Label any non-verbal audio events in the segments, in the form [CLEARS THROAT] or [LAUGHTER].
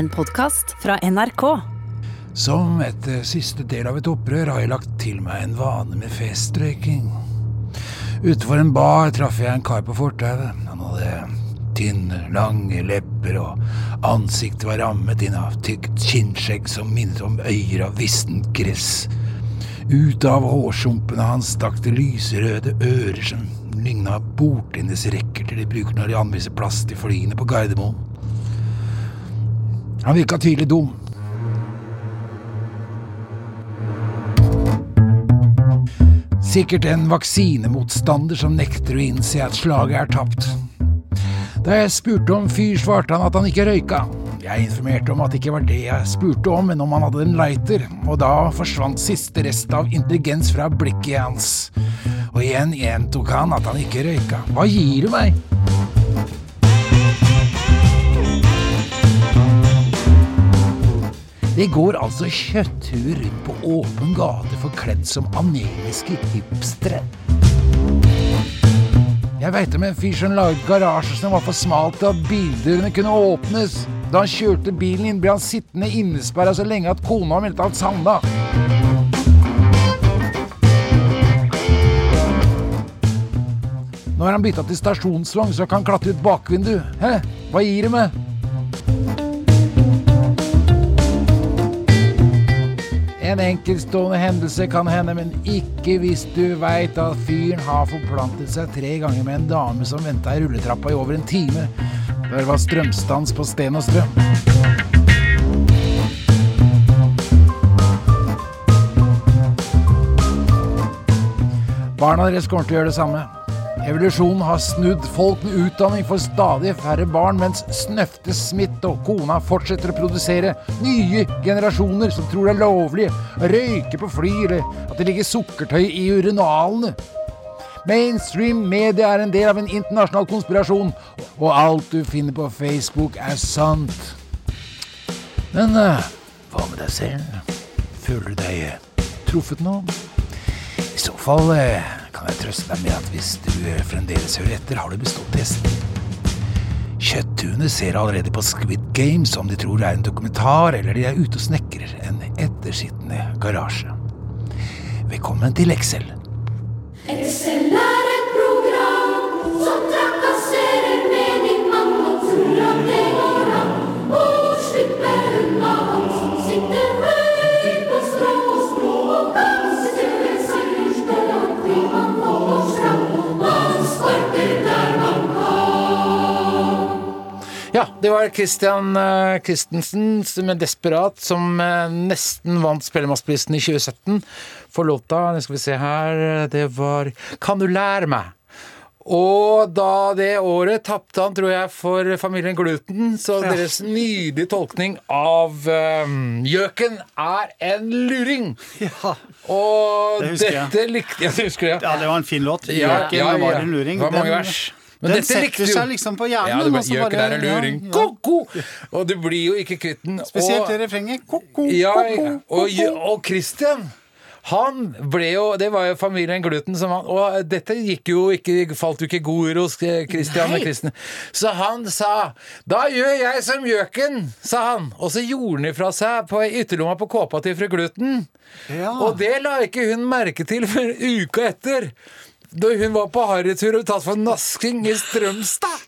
En podkast fra NRK. Som et siste del av et opprør har jeg lagt til meg en vane med festrøyking. Utenfor en bar traff jeg en kar på fortauet. Han hadde tynne, lange lepper, og ansiktet var rammet inn av tykt kinnskjegg som minnet om øyer av vissent gress. Ut av hårsumpene hans stakk det lyserøde ører som ligna bordtennisrekker de bruker når de anviser plass til flyene på Gardermoen. Han virka tydelig dum. Sikkert en vaksinemotstander som nekter å innse at slaget er tapt. Da jeg spurte om fyr, svarte han at han ikke røyka. Jeg informerte om at det ikke var det jeg spurte om, men om han hadde en lighter, og da forsvant siste rest av intelligens fra blikket hans. Og igjen gjentok han at han ikke røyka. Hva gir du meg? Det går altså kjøtthuer rundt på åpen gate forkledd som anemiske hipstere. Jeg veit om en fyr som laget garasje som var for smal til at bildørene kunne åpnes. Da han kjørte bilen inn, ble han sittende innesperra så lenge at kona meldte han savna. Nå har han bytta til stasjonsvogn, så kan han klatre ut bakvinduet. Hæ? Hva gir det med? En enkeltstående hendelse kan hende, men ikke hvis du veit at fyren har forplantet seg tre ganger med en dame som venta i rulletrappa i over en time. Der var strømstans på Sten og Strøm. Barna deres kommer til å gjøre det samme. Evolusjonen har snudd. Folk med utdanning får stadig færre barn, mens Snøfte Smith og kona fortsetter å produsere nye generasjoner som tror det er lovlig å røyke på fly, eller at det ligger sukkertøy i urinalene. Mainstream media er en del av en internasjonal konspirasjon, og alt du finner på Facebook, er sant. Men uh, hva med deg selv? Føler du deg uh, truffet nå? I så fall uh, kan jeg trøste deg med at hvis du fremdeles hører etter, har du bestått testen. Kjøtthuene ser allerede på Squid Games om de tror det er en dokumentar, eller de er ute og snekrer en ettersittende garasje. Velkommen til Excel. Excel er et program som trakasserer Ja, det var Christian uh, Christensen som er desperat, som eh, nesten vant Spellemannsprisen i 2017 for låta. Det skal vi se her. Det var Kan du lære meg? Og da det året tapte han, tror jeg, for familien Gluten. Så deres nydelige tolkning av um, Gjøken er en luring. Ja. Og Det jeg. dette likte jeg. Det husker jeg. ja, det var en fin låt. Gjøken ja, ja. var en luring. Det var mange vers. Men den setter seg liksom på hjernen. Ja, det og bare, så Gjøken bare- er luring. ja, ja. Ko-ko! Og du blir jo ikke kvitt den. Spesielt det refrenget. Ko-ko, ja, ko-ko. Og, og Christian han ble jo Det var jo familien Gluten som han Og dette gikk jo ikke Falt jo ikke god ord hos eh, Christian og Kristen. Så han sa 'Da gjør jeg som gjøken', sa han. Og så gjorde han ifra seg på ytterlomma på kåpa til fru Gluten. Ja. Og det la ikke hun merke til før uka etter. Da hun var på harrytur og tatt for nasking i Strømstad.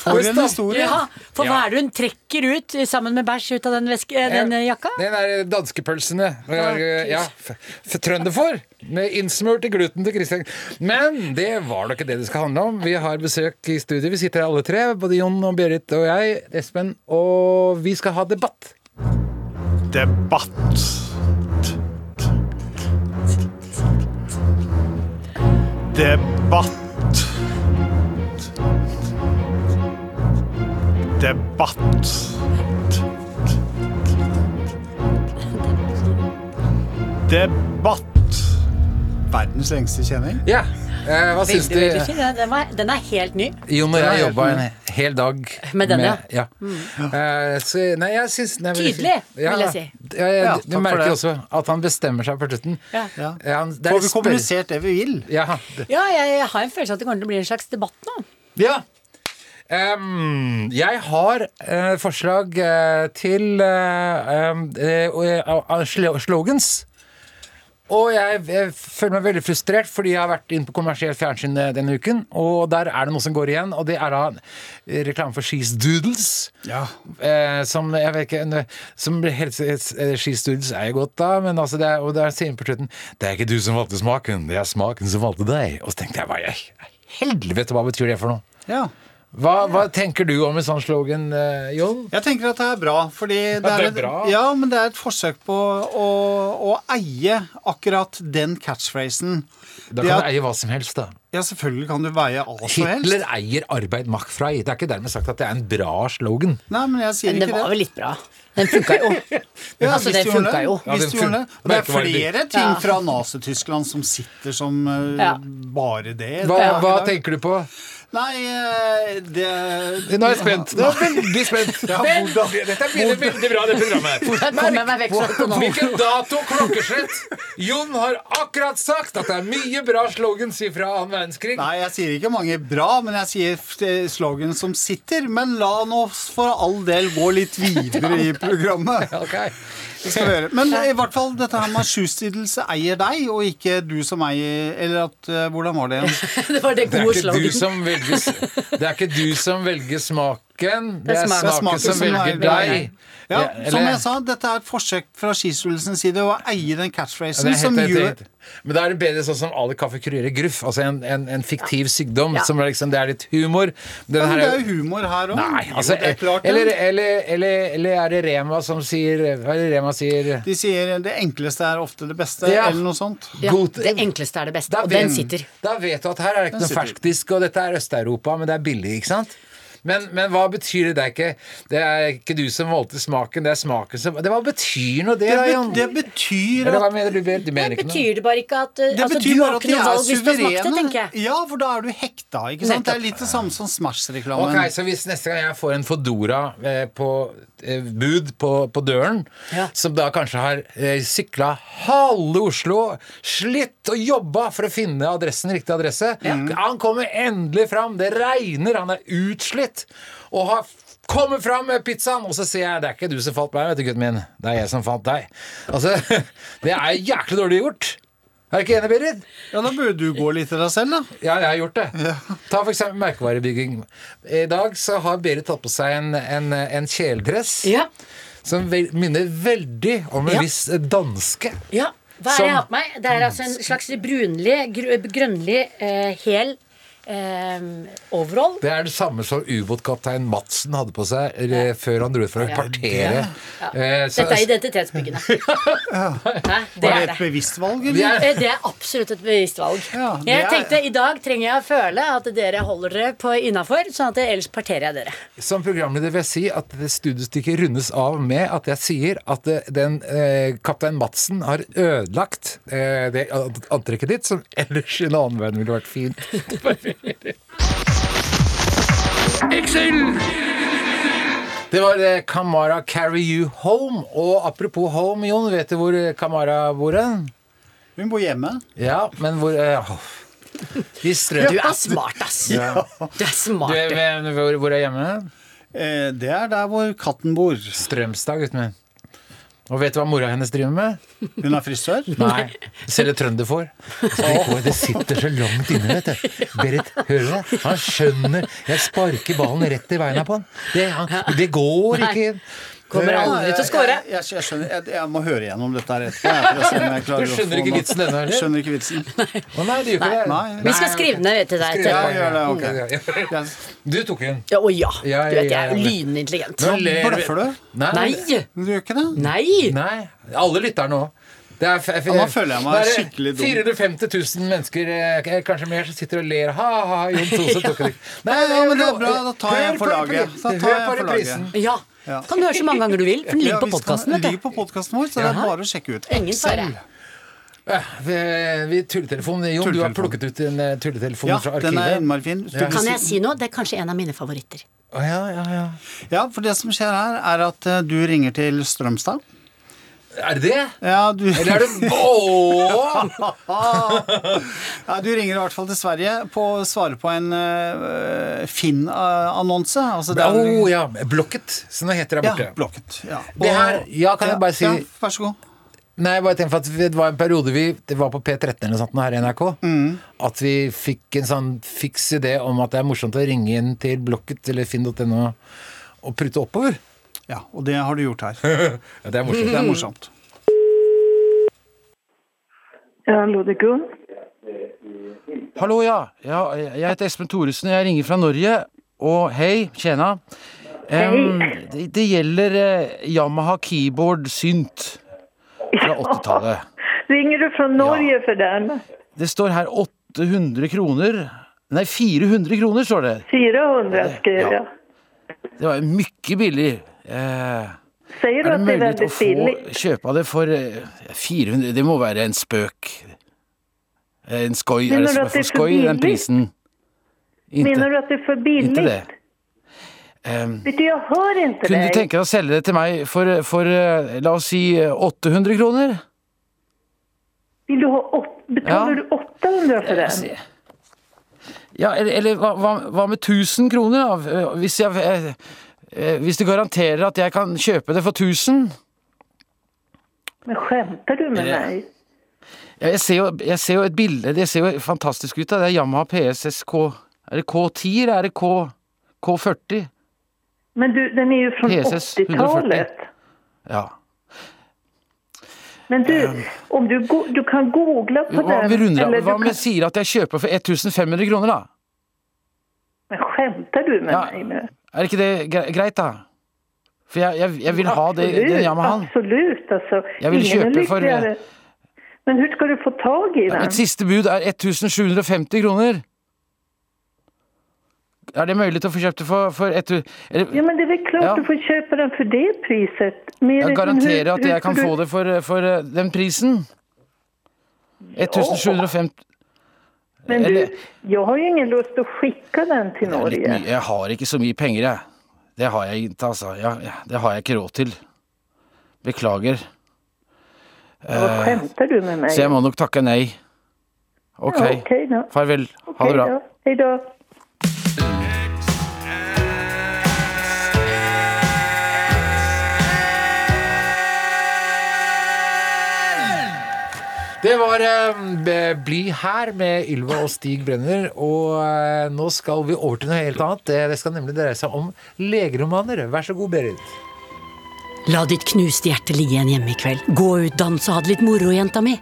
For en historie. Ja, for hva er det hun trekker ut eh, sammen med bæsj ut av den, veske, eh, den eh, jakka? Den er danskepølsene. Ja, Trønderfor. Med innsmurt i gluten til Kristian. Men det var da ikke det det skal handle om. Vi har besøk i studio. Vi sitter her alle tre. Både Jon og Berit og jeg. Espen. Og vi skal ha debatt. Debatt. Debatt. Debatt. Debatt. Verdens lengste kjenning. Ja. Eh, hva syns du? veldig fin. Den- Den, var, den er helt ny. Jo, når Den er jeg jobba en hel dag Med den, ja. ja. Eh, så, nei, jeg syns nei, men- Tydelig, vil jeg si. Ja, jeg, Ja, du for merker det. også at han bestemmer seg på slutten. Ja. Ja. Ja, han- det er Får vi spør- kommunisert det vi vil? Ja, det, Ja, jeg, jeg har en følelse av at det kommer til å bli en slags debatt nå. Ja. Em, jeg har eh, forslag eh, til eh, em, eh, eh, slo- slogans. Og jeg, jeg føler meg veldig frustrert, fordi jeg har vært inn på kommersielt fjernsyn eh, denne uken. Og der er det noe som går igjen, og det er da eh, reklame for She's Doodles. Ja. Eh, som jeg vet ikke en- Som helt, eh, She's Doodles er jo godt, da, men altså det er, og der sier på slutten Det er ikke du som valgte smaken, det er smaken som valgte deg. Og så tenkte jeg i helvete, hva betyr det for noe? ja. Hva, hva tenker du om en sånn slogan, eh, Jon? Jeg tenker at det er bra, fordi det, det er, et. Ja, men det er et forsøk på å, å eie akkurat den catchphrasen. Da kan at- du eie hva som helst, da. Ja, selvfølgelig kan du veie hva som helst. Hitler eier arbeid makt frei. Det er ikke dermed sagt at det er en bra slogan. Nei, men jeg sier Men det ikke var det. vel litt bra. Den funka jo. [LAUGHS] Ja, altså, hvis det de funka jo. Ja, den fun det. Og det er flere ting Ja. fra Nazi-Tyskland som sitter som uh, Ja. bare det. Hva, hva tenker du på? Nei, eh, det Nå er jeg spent. Nå er jeg veldig spent. Ja, hvordan? Dette blir veldig bra, det programmet. Økonom. Hvilken dato klokkeslett? Jon har akkurat sagt at det er mye bra slogans fra annen verdenskrig. Nei, jeg sier ikke mange bra, men jeg sier slogans slogan som sitter. Men la nå for all del gå litt videre i programmet. [LAUGHS] Ok. Det skal vi gjøre. Men i hvert fall dette her med sjustidelse eier deg, og ikke du som eier Eller at eh, Hvordan var det igjen? [LAUGHS] Det var det gode ikke du slogan. som velger Det er ikke du som velger smaken, det er smaken. smaken som velger deg. Ja, Ja, som jeg sa, dette er et forsøk fra skistudelsens side å eie den catchphrasen er som helt, gjør. Men da er det bedre sånn som Ali Kaffe kurerer gruff. Altså en, en, en fiktiv sykdom Ja. som er liksom, det er litt humor. Den men Det er- jo humor her òg. Altså er eller, eller, eller, eller er det Rema som sier Hva er det Rema sier? De sier det enkleste er ofte det beste, Ja. eller noe sånt. Ja, God- det enkleste er det beste, og den sitter. Da vet du at her er det ikke noe ferskdisk, og dette er Øst-Europa, men det er billig, ikke sant? Men, men hva betyr det? Det er, ikke, det er ikke du som valgte smaken, det er smaken som det, Hva betyr nå det, Det, da, be, Jan? det betyr Eller hva mener du? Du mener Det ikke noe? betyr det bare ikke at altså, Du har ikke noe valg hvis du har smakt det, tenker jeg. Ja, for da er du hekta. ikke sant? Det er litt det samme som Smash-reklamen. Ok, Så hvis neste gang jeg får en Fodora eh, på eh, bud på, på døren, Ja. som da kanskje har eh, sykla halve Oslo, slitt og jobba for å finne adressen, riktig adresse Han kommer endelig fram, det regner, han er utslitt, og har Kommer fram med pizzaen, og så sier jeg det er ikke du som falt meg, vet du, gutten min. Det er jeg som falt deg. Altså, [LAUGHS] Det er jæklig dårlig gjort. Er du ikke enig, Berit? Ja, Da burde du gå litt til deg selv, da. Ja, jeg har gjort det. Ta for eksempel merkevarebygging. I dag så har Berit tatt på seg en, en, en kjeledress Ja. som vel, minner veldig om en Ja. viss danske. Ja. Hva er det jeg har på meg? Det er altså en slags brunlig, gr grønnlig, eh, hel eh, overall. Det er det samme som ubåtkaptein Madsen hadde på seg ja. før han dro ut for å Ja. partere. Eh, så- Dette er identitetsbyggende. [LAUGHS] Hæ? Det Var er det et bevisst valg, Vi eller? er- Eh, Det er absolutt et bevisst valg. Ja, jeg tenkte i dag trenger jeg å føle at dere holder dere på innafor, sånn at ellers parterer jeg dere. Som programleder vil jeg si at studiestykket rundes av med at jeg sier at eh, den eh, kaptein Madsen har ødelagt eh, det antrekket ditt, som ellers i en annen verden ville vært fint. [LAUGHS] Excel! Det var eh, Kamara Carry You Home. Og apropos home, Jon, vet du hvor eh, Kamara bor hen? Hun bor hjemme. Ja, men hvor uh, åh. I strø... Du er smart, ass. Du er smart. du. hvor, hvor er hjemme? Eh, det er der hvor katten bor. Strømstad, gutten min. Og vet du hva mora hennes driver med? Hun er frisør. Nei. Selger trønderfòr. Det sitter så langt inne, vet du. Berit, hører du det? Han skjønner. Jeg sparker ballen rett i beina på han. Det, han, det går ikke. Kommer aldri til å score. Jeg, jeg, jeg, skjønner, jeg, jeg må høre gjennom dette her etterpå. Du skjønner ikke vitsen ennå, heller? Skjønner ikke vitsen. Å nei, det gjør ikke det. Nei. Vi skal skrive den ned til deg. Ja, gjør det. Ja, ja. ok. Jeg, Du tok den. Ja, å ja. Ja, Du vet, jeg er lynintelligent. Nå bløffer du? Nei. Nei! Du gjør ikke det? Nei! Nei. Alle lytter nå. Det er, Ja, nå føler jeg meg det er skikkelig dum. 450 000 mennesker, eh, kanskje mer, som sitter og ler. Ha-ha, Jon Tose [LAUGHS] tok det. Nei, Ja, men det er bra, da tar jeg for laget. Da tar jeg på for laget. Ja. Ja. Kan du høre så mange ganger du vil, for den ligger på vi skal- podkasten. Den ligger på podkasten vår, så det er bare å sjekke ut. Ingen fare. Ja, vi, vi Tulletelefon. Jon, du har plukket ut en eh, tulletelefon Ja, fra den er arkivet. innmari fin. Ja. Kan jeg si noe? Det er kanskje en av mine favoritter. Ja, ja, ja. Ja, for det som skjer her, er at eh, du ringer til Strømstad. Er det det? Ja, du, Eller er det Åh! [LAUGHS] ja, du ringer i hvert fall til Sverige på å svare på en uh, Finn-annonse. Altså, er Åh, ja. Blokket, som det heter der ja, borte. blokket. Ja. Det her- ja, kan jeg bare si- Ja, vær så god. Nei, bare tenk for at Det var en periode vi Det var på P13 eller noe sånt her i NRK. Mm. At vi fikk en sånn fiks idé om at det er morsomt å ringe inn til Blokket eller finn.no og prute oppover. Ja, og det har du gjort her. [LAUGHS] Ja, det er morsomt. Det er morsomt. Ja, hallo, det er Gunn. Hallo, ja. ja. Jeg heter Espen Thoresen, jeg ringer fra Norge. Og hei, tjena. Um, det, det gjelder uh, Yamaha Keyboard Synt fra 80-tallet. Ringer du fra Norge for den? Det står her 800 kroner. Nei, 400 kroner står det. 400 skrev Ja. Det var mye billig. Eh, Säger du er det att det är mulig å få kjøpe det for eh, 400 Det må være en spøk. En skoj. Mener Er det at det er for skoj, den billig? prisen? Inte, du at det er for billig? inte det. Um, Vet du, jag hör inte Kunne du tenke deg å selge det til meg for, for uh, la oss si eh, 800 kroner? Vil du ha Ja. du 800 for den? Ja, eller, eller hva, hva, med 1000 kroner, da? Eh, Hvis, jeg, eh, eh, hvis du garanterer at jeg kan kjøpe det for 1000? Men skjemter du med meg? Ja, jeg, ser jo, jeg ser jo et bilde, det ser jo fantastisk ut. da. Det er Yamaha PSS K... Er det K10 eller er det K, K40? Men du, den er jo fra 80-tallet. Ja. Men du, om du, du kan google på Hva, den. vi runder Hva om om kan... sier at jeg kjøper for 1500 kroner, da? Men skjemter du med Ja. meg? nu? Er ikke det greit, da? For jeg, jeg, jeg vil ha det, Absolut, den Yamahaen. Absolutt. Altså. Jeg vil Ingen kjøpe for. Men hvor skal du få tag i den? Mitt siste bud er 1750 kroner. Er det mulig å få kjøpt det for, for et, er, Ja, men det er vel klart Ja. du får kjøpe den for det priset. Mer Jeg garanterer at jeg kan få det for, for eh, den prisen. 1750 Men du, jeg har jo ingen lyst til å skicka den litt Norge. Jeg har ikke så mye penger, jeg. Det har jeg ikke, altså. Ja, ja, det har jeg ikke råd til. Beklager. Hva skämtar du med meg. Så jeg må nok takke nei. Ok. Ja, okay. Farvel. Ha Okej det bra. Hei Hej var eh, Bli her med Ylva og Stig Brenner. Og eh, nå skal vi over til noe helt annet. Det, det skal nemlig dreie seg om legeromaner. Vær så god, Berit. La ditt knuste hjerte ligge igjen hjemme i kveld. Gå ut, dans og ha det litt moro, jenta mi.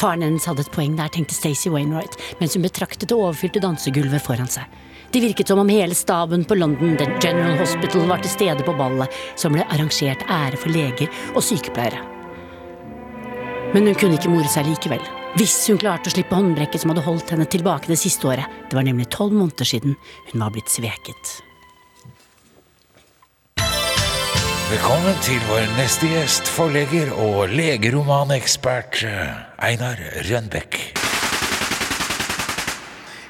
Faren hennes hadde et poeng der, tenkte Stacey Wainwright, mens hun betraktet det overfylte dansegulvet foran seg. Det virket som om hele staben på London The General Hospital var til stede på ballet, som ble arrangert ære for leger og sykepleiere. Men hun kunne ikke more seg likevel. Hvis hun klarte å slippe håndbrekket som hadde holdt henne tilbake det siste året. Det var nemlig tolv måneder siden hun var blitt sveket. Velkommen til vår neste gjest, forlegger og legeromanekspert eh, Einar Rønbekk.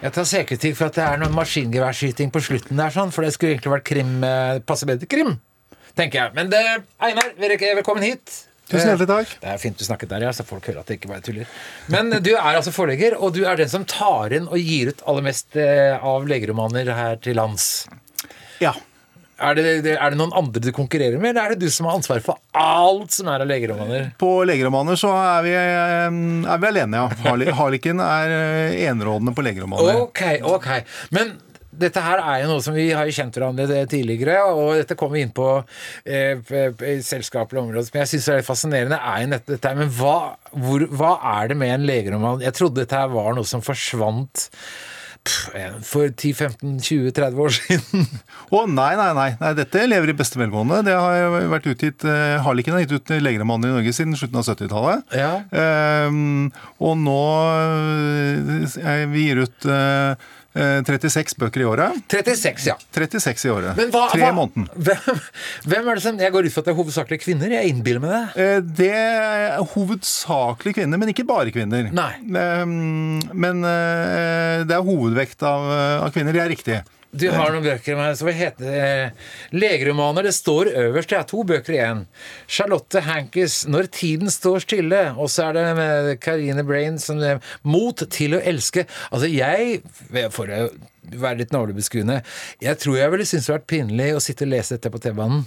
Jeg tar selvkritikk for at det er noen maskingeværskyting på slutten der, sånn, for det skulle egentlig vært krim. eh, Passe bedre krim, tenker jeg. Men det, Einar, velkommen hit. Tusen hjertelig takk. Det er fint du snakket der, ja, så folk hører at det ikke bare tuller. Men du er altså forlegger, og du er den som tar inn og gir ut aller mest eh, av legeromaner her til lands. Ja. Er det, er det noen andre du konkurrerer med, eller er det du som har ansvar for alt som er av legeromaner? På legeromaner så er vi, eh, er vi alene, ja. Harli- Harliken er eh, enerådende på legeromaner. Ok, ok. Men dette her er jo noe som vi har kjent hverandre tidligere, og dette kommer vi inn på eh, selskapelige områder som jeg syns er litt fascinerende, er jo nettopp dette her. Men hva, hvor, hva er det med en legeroman? Jeg trodde dette her var noe som forsvant for 10-15-20-30 år [LAUGHS] siden. Å nei, nei, nei, nei. Dette lever i beste velgående. Det har vært utgitt, eh, Harliken har gitt ut legeromaner i Norge siden slutten av 70-tallet. Ja. Ehm, og nå eh, Vi gir ut eh, 36 bøker i året. 36, ja. 36 i året. Men hva, Tre i måneden. [LAUGHS] Hvem, hvem er det som Jeg går ut fra at det er hovedsakelig kvinner. Jeg innbiller meg det. Eh, Det er hovedsakelig kvinner, men ikke bare kvinner. Nei. Ehm, Men eh, det er hovedvekt av, av kvinner, det er riktig. Du har noen bøker med, som heter Legeromaner. Det står øverst. Det er to bøker igjen. Charlotte Hankis 'Når tiden står stille'. Og så er det med Karine Brain som 'Mot til å elske'. Altså, jeg For å være litt navlebeskuende Jeg tror jeg ville synes det hadde vært pinlig å sitte og lese dette på T-banen.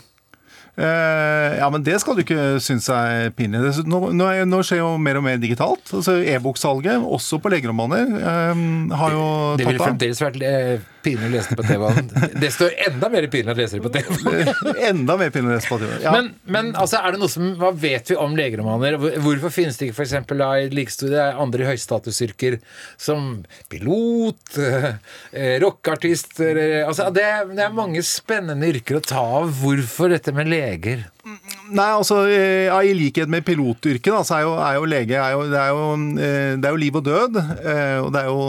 Eh, ja, men det skal du ikke synes er pinlig. Nå, nå, er- nå skjer jo mer og mer digitalt. Altså E-boksalget, også på legeromaner, eh, har jo Det ville tatt av. fremdeles vært eh, pinlig å lese det på TV-en. Det står enda mer pinlig å lese det på TV. [LAUGHS] Enda mer pinlig å lese på TV. Ja. Men, men altså, er det noe som, hva vet vi om legeromaner? Hvorfor finnes det ikke f.eks. i likestudie andre høystatusyrker som pilot, eh, rockeartist altså, det, det er mange spennende yrker å ta av. Hvorfor dette med leger? Nei, altså eh, ja, I likhet med pilotyrket, da, så er jo, er jo lege er jo, det, er jo, eh, det er jo liv og død. eh, Og det er jo,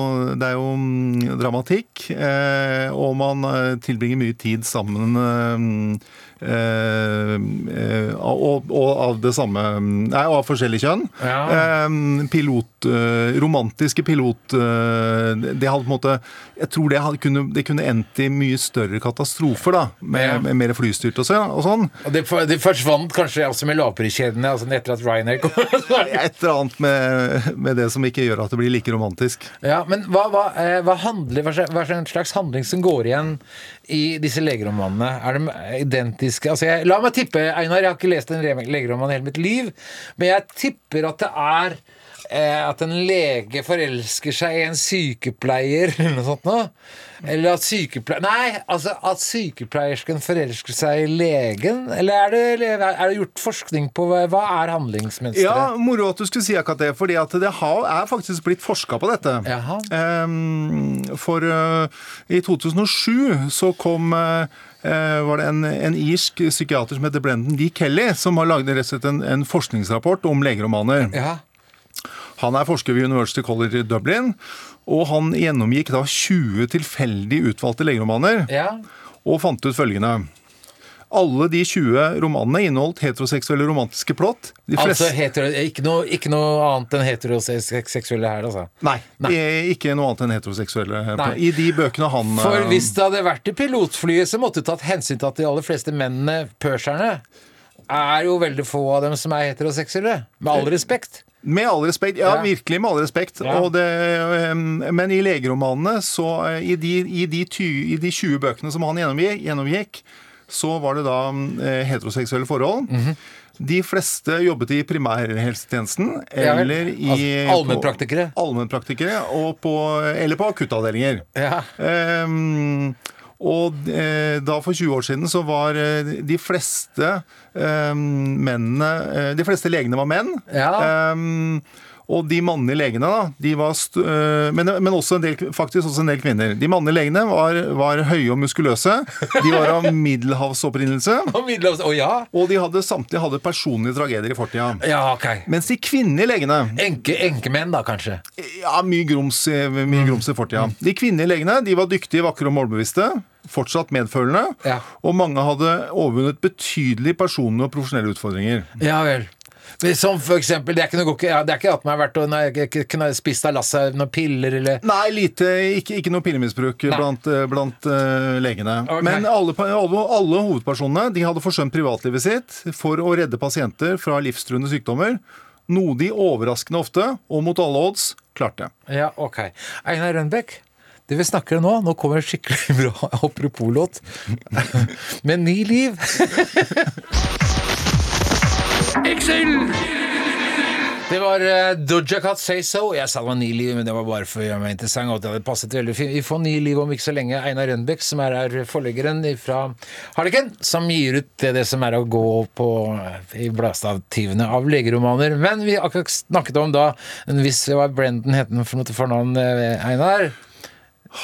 det er jo mm, dramatikk. eh, Og man eh, tilbringer mye tid sammen eh, eh, eh, og, og av det samme Nei, og av forskjellig kjønn. Ja. Eh, Pilot eh, Romantiske pilot eh, Det hadde på en måte Jeg tror det, hadde, kunne, det kunne endt i mye større katastrofer, da. Med, med mer flystyrt og, så, og sånn. Og det, det forsvant kanskje også med lavpriskjedene altså etter at Ryanair kom. Et eller annet med, med det som ikke gjør at det blir like romantisk. Ja, men hva, hva, eh, hva, handler, hva, slags- handling som går igjen i disse legeromanene? Er de identiske? Altså jeg, la meg tippe, Einar, jeg har ikke lest en legeroman i hele mitt liv, men jeg tipper at det er eh, at en lege forelsker seg i en sykepleier eller noe sånt noe. Eller at sykepleier... Nei, altså at sykepleiersken forelsker seg i legen? Eller er det, er det gjort forskning på hva, er handlingsmønsteret? Ja, Moro at du skulle si akkurat det, fordi at det er faktisk blitt forska på dette. Ehm, for uh, i 2007 så kom eh, var det en, en irsk psykiater som heter Brendan D. Kelly, som har laget en, en forskningsrapport om legeromaner. Ja. Han er forsker ved University College i Dublin, og han gjennomgikk da 20 tilfeldig utvalgte legeromaner. ja. og fant ut følgende. Alle de 20 romanene inneholdt heteroseksuelle romantiske plott. De Altså hetero, ikke, noe, ikke noe annet enn heteroseksuelle her, altså. Nei, Nei. eh, ikke noe annet enn heteroseksuelle. Nei. I de bøkene han For eh, hvis det hadde vært i pilotflyet, så måtte du tatt hensyn til at de aller fleste mennene, purserne, er jo veldig få av dem som er heteroseksuelle. Med all respekt. Med all respekt, ja, Ja. virkelig med all respekt. Ja. Og det, eh, men i legeromanene, så eh, i de, i, de ty, i de 20 bøkene som han gjennomgikk, så var det da eh, heteroseksuelle forhold. Mhm. De fleste jobbet i primærhelsetjenesten eller i Altså, allmennpraktikere. Allmennpraktikere, eller på akuttavdelinger. Ja. Ehm, og eh, da for 20 år siden så var eh, de fleste eh, mennene De fleste legene var menn. Ja. Ehm, og de mannlige legene, da, de var eh, men, men også en del, faktisk også en del kvinner. De mannlige legene var, var høye og muskuløse. De var av [LAUGHS] middelhavsopprinnelse. Og middelhavs... oh ja? Og de hadde samtidig hadde personlige tragedier i fortida. Ja, ok. Mens de kvinnelige legene Enke, enkemenn, da, kanskje. ja, mye grums, mye grums i fortida. De kvinnelige legene de var dyktige, vakre og målbevisste. Fortsatt medfølende. Ja. Og mange hadde overvunnet betydelige personlige og profesjonelle utfordringer. Ja vel. Som for eksempel, det er ikke noe, det er ikke at man har vært og spist av lasset noen piller eller Nei, lite, ikke, ikke noe pillemisbruk blant, eh, blant uh, legene. Okay. Men alle, alle, alle hovedpersonene de hadde forsømt privatlivet sitt for å redde pasienter fra livstruende sykdommer. Noe de overraskende ofte, og mot alle odds, klarte. Ja, ok. Einar Rønbeck, det vi snakker om nå, nå kommer en skikkelig [LAUGHS] bra apropos-låt. [LAUGHS] Med ny liv. [LAUGHS] Excel! Det var uh, Doja Cat Say So. Jeg sa det var ny liv, men det var bare for å gjøre meg interessant. Og det hadde passet veldig fint. Vi får ny liv om ikke så lenge. Einar Rønbeck, som er her forleggeren fra Harleken, som gir ut det, det som er å gå på eh, i bladstativene av legeromaner. Men vi akkurat snakket om da en viss Hva Brendan het den for noe til fornavn, eh, Einar?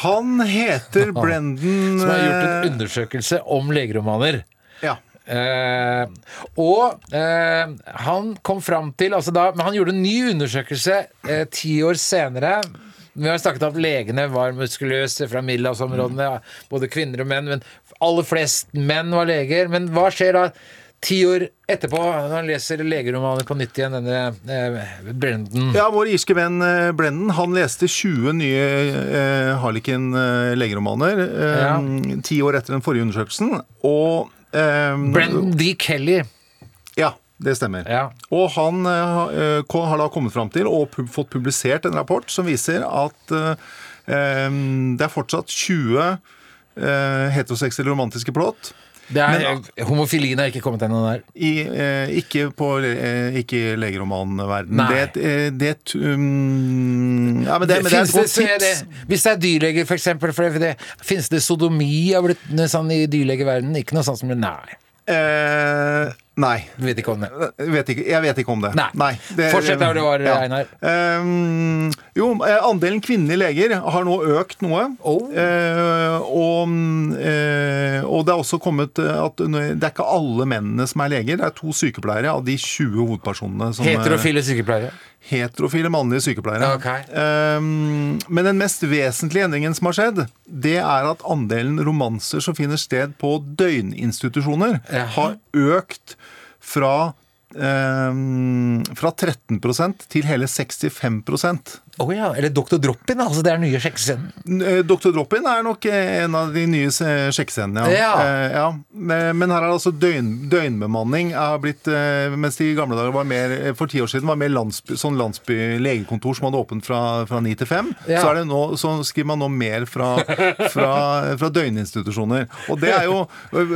Han heter [LAUGHS] Brendan Som har gjort en undersøkelse om legeromaner. Ja. Eh, og eh, han kom fram til altså da, Men han gjorde en ny undersøkelse eh, ti år senere. Vi har snakket om at legene var muskuløse fra middelhavsområdene. ja, Både kvinner og menn. Men aller flest menn var leger. Men hva skjer da ti år etterpå, når han leser legeromaner på nytt igjen, denne eh, Brendan Ja, Vår irske venn eh, Brendan han leste 20 nye eh, Harlekin eh, legeromaner eh, Ja. ti år etter den forrige undersøkelsen. Og eh, Brendan D. Kelly. Ja, det stemmer. Ja. Og han uh, har da kommet fram til og pub fått publisert en rapport som viser at uh, um, det er fortsatt 20 uh, heteroseksuelle romantiske plott. Det er, homofilien har ikke kommet ennå der. I, eh, ikke på eh, ikke i legeromanverden. Nei. Det, er et- eh, det, er um, ja, men det, men det er et godt er tips. det, hvis det er dyrleger, for eksempel, for det, finnes det sodomi har blitt sånn i dyrlegeverdenen? Ikke noe sånt som Nei. Eh, nei. Du vet ikke om det. Jeg vet ikke, jeg vet ikke om det. Nei. Fortsett der du var, Einar. Ehm, jo, eh, andelen kvinnelige leger har nå økt noe. Oh. Eh, og, eh, og det er også kommet eh, at det er ikke alle mennene som er leger. Det er to sykepleiere av de 20 hovedpersonene som Heterofile sykepleiere. Heterofile mannlige sykepleiere. Okay. Eh, men den mest vesentlige endringen som har skjedd, det er at andelen romanser som finner sted på døgninstitusjoner, Jaha. har økt fra ehm, fra 13% til hele 65 Å ja. Eller Dr. Drop-In, altså. Det er den nye sjekkescenen. Eh, Dr. Drop-In er nok eh, en av de nye sjekkescenene, ja. Ja. Eh, ja. Men her er det altså døgn, døgnbemanning er blitt Mens de gamle dager var mer For ti år siden var mer landsby, sånn landsby legekontor som hadde åpent fra, fra 9 til 5, Ja. så, det nå, så skriver man nå mer fra, fra, fra døgninstitusjoner. Og det er jo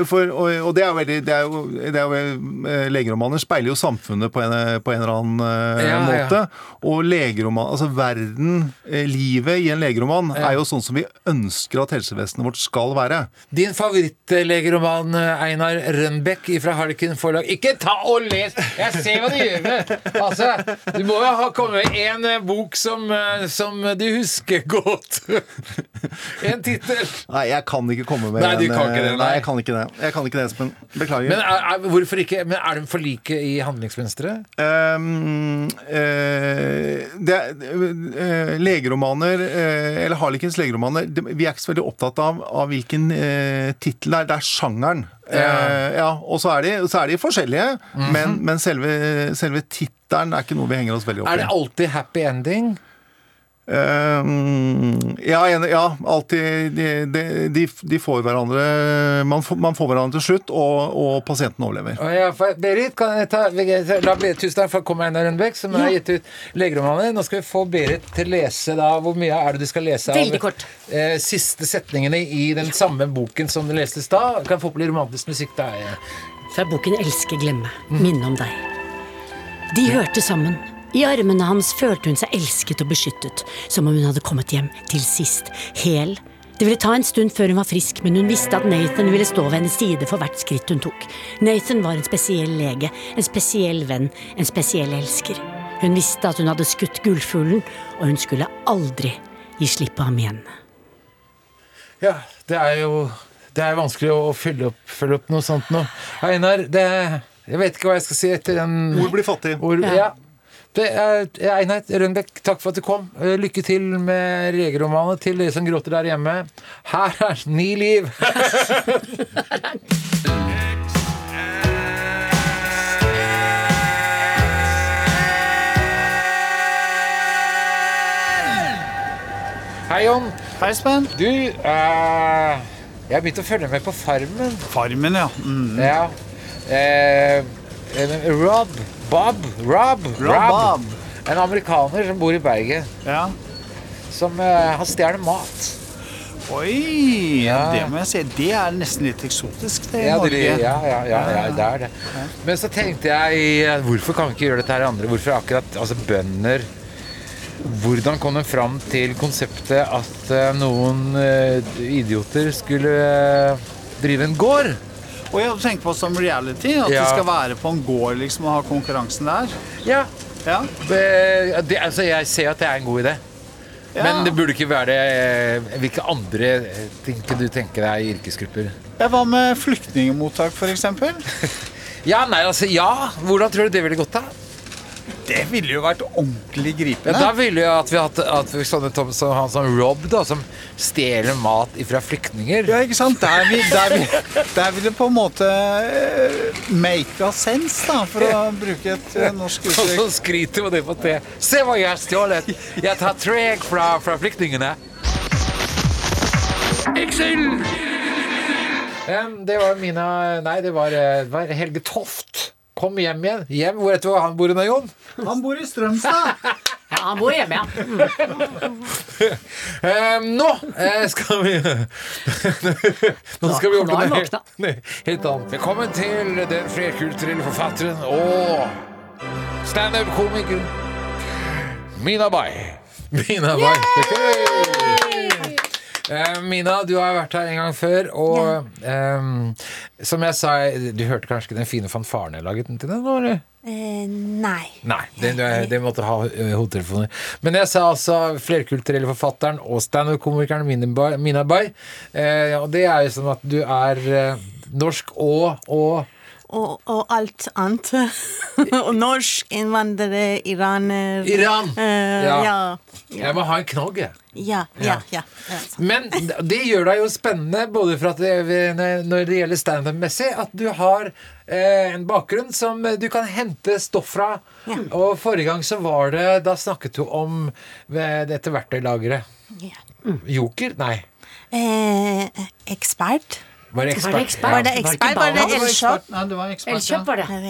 for, og, og det er veldig det er jo, det er jo, Legeromaner speiler jo samfunnet på en, på en eller annen måte. Og legeromaner altså verden, eh, livet i en legeroman, er jo sånn som vi ønsker at helsevesenet vårt skal være. Din favorittlegeroman, Einar Rønbeck fra Harlekin forlag. Ikke ta og les! Jeg ser hva du gjør med! Altså, du må jo ha kommet med en eh, bok som, eh, som du husker godt. [LAUGHS] En tittel. Nei, jeg kan ikke komme med Nei, du en, kan ikke det, nei. nei. jeg kan ikke det. Jeg kan ikke det, Espen. Beklager. Men er, er, hvorfor ikke? Men er de for like i handlingsmønsteret? Um, uh, det, eh, legeromaner, eh, eller Harlikens legeromaner, det, vi er ikke så veldig opptatt av, av hvilken uh, tittel det er. Det er sjangeren. Eh, ja, og så er de, så er de forskjellige, men, men selve, selve tittelen er ikke noe vi henger oss veldig opp i. Er det alltid happy ending? Ehm, ja, en- ja, alltid de, de, de, de får hverandre man får, man får hverandre til slutt, og, og pasienten overlever. Ja, for Berit, kan jeg ta, la Berit, tusen takk for at kom Einar Rønbeck, som har gitt ut legeromaner. Nå skal vi få Berit til å lese da, Hvor mye er det du skal lese Veldig av kort. eh, siste setningene i den samme boken som du leste i stad? Kan få på litt romantisk musikk da? Fra boken 'Elske glemme'. Minne om deg. De hørte sammen. I armene hans følte hun seg elsket og beskyttet, som om hun hadde kommet hjem til sist, hel. Det ville ta en stund før hun var frisk, men hun visste at Nathan ville stå ved hennes side for hvert skritt hun tok. Nathan var en spesiell lege, en spesiell venn, en spesiell elsker. Hun visste at hun hadde skutt gullfuglen, og hun skulle aldri gi slipp på ham igjen. Ja, det er jo Det er vanskelig å fylle opp, følge opp noe sånt nå. Einar, det Jeg vet ikke hva jeg skal si etter den Ord blir fattig. Ord, Ja. ja. Er, Einar Rønbeck, takk for at du kom. Eh, Lykke til med legeromanen til dere som gråter der hjemme. Her er Ni liv! [LAUGHS] Hei, Jon. Hei, Spen. Du, eh, jeg har begynt å følge med på Farmen. Farmen, ja. Mm. Ja. Eh, eh, Rob Bob Rob Rob. En amerikaner som bor i Bergen, ja. som uh, han stjeler mat. Oi, Ja. det må jeg si. Det er nesten litt eksotisk, det i Ja, det, ja, ja, ja, ja, det er det. Men så tenkte jeg eh, hvorfor kan vi ikke gjøre dette her i andre? Hvorfor akkurat altså bønder Hvordan kom de fram til konseptet at uh, noen uh, idioter skulle eh, drive en gård? Og jeg tenker på som reality, at Ja. det skal være på en gård liksom, og ha konkurransen der. Ja, Ja. det, det, altså jeg ser at det er en god idé. Ja. Men det burde ikke være det. Hvilke andre ting kunne du tenke deg i yrkesgrupper? Hva med flyktningemottak, f.eks.? [LAUGHS] Ja, nei, altså, ja. Hvordan tror du det ville gått, da? Det ville jo vært ordentlig gripende. Ja, da ville jo at vi hatt at vi sånne Tom, som han som Rob, da, som stjeler mat fra flyktninger. Ja, ikke sant? Der, ville der, vi, der vil det på en måte eh, make a sense, da, for å bruke et eh, norsk [LAUGHS] Og så uttrykk. skryter man det på det. Se hva jeg har stjålet! Jeg tar tre egg fra, fra flyktningene. Excel! Um, det var Mina Nei, det var, eh, det var Helge Toft. Kom hjem igjen. Hjem, Hvor vet du hvor han bor nå, Jon? Han bor i Strømstad. [LAUGHS] Ja, han bor hjemme, ja. [LAUGHS] eh, nå eh, skal vi [LAUGHS] Nå skal vi Nå har han helt, helt annet. Velkommen til den flerkulturelle forfatteren og standup-komikeren Mina Bay. Mina Bay. Eh, Mina, du har vært her en gang før, og em, som jeg sa Du hørte kanskje ikke den fine fanfaren jeg laget til den? eller? Eh, nei. Nei, det, det, det måtte ha eh, hodetelefoner. Men jeg sa altså flerkulturelle forfatteren og standup-komikeren Mina Bay. Eh, og det er jo sånn at du er eh, norsk og, og Og, og alt annet. [LAUGHS] og norsk, innvandrere, iraner Iran! Uh, Ja. ja. Jeg må ha en knagg, jeg. Ja, ja. Men det gjør deg jo spennende, både det, når det gjelder standup-messig, at du har eh, en bakgrunn som du kan hente stoff fra. Og forrige gang så var det Da snakket du om eh, dette verktøylageret. Ja. Joker? Nei. Eh, ekspert? Var det ekspert? Var det ekspert? Var det ekspert? Var det? Elkjøp? Nei, det var ekspert.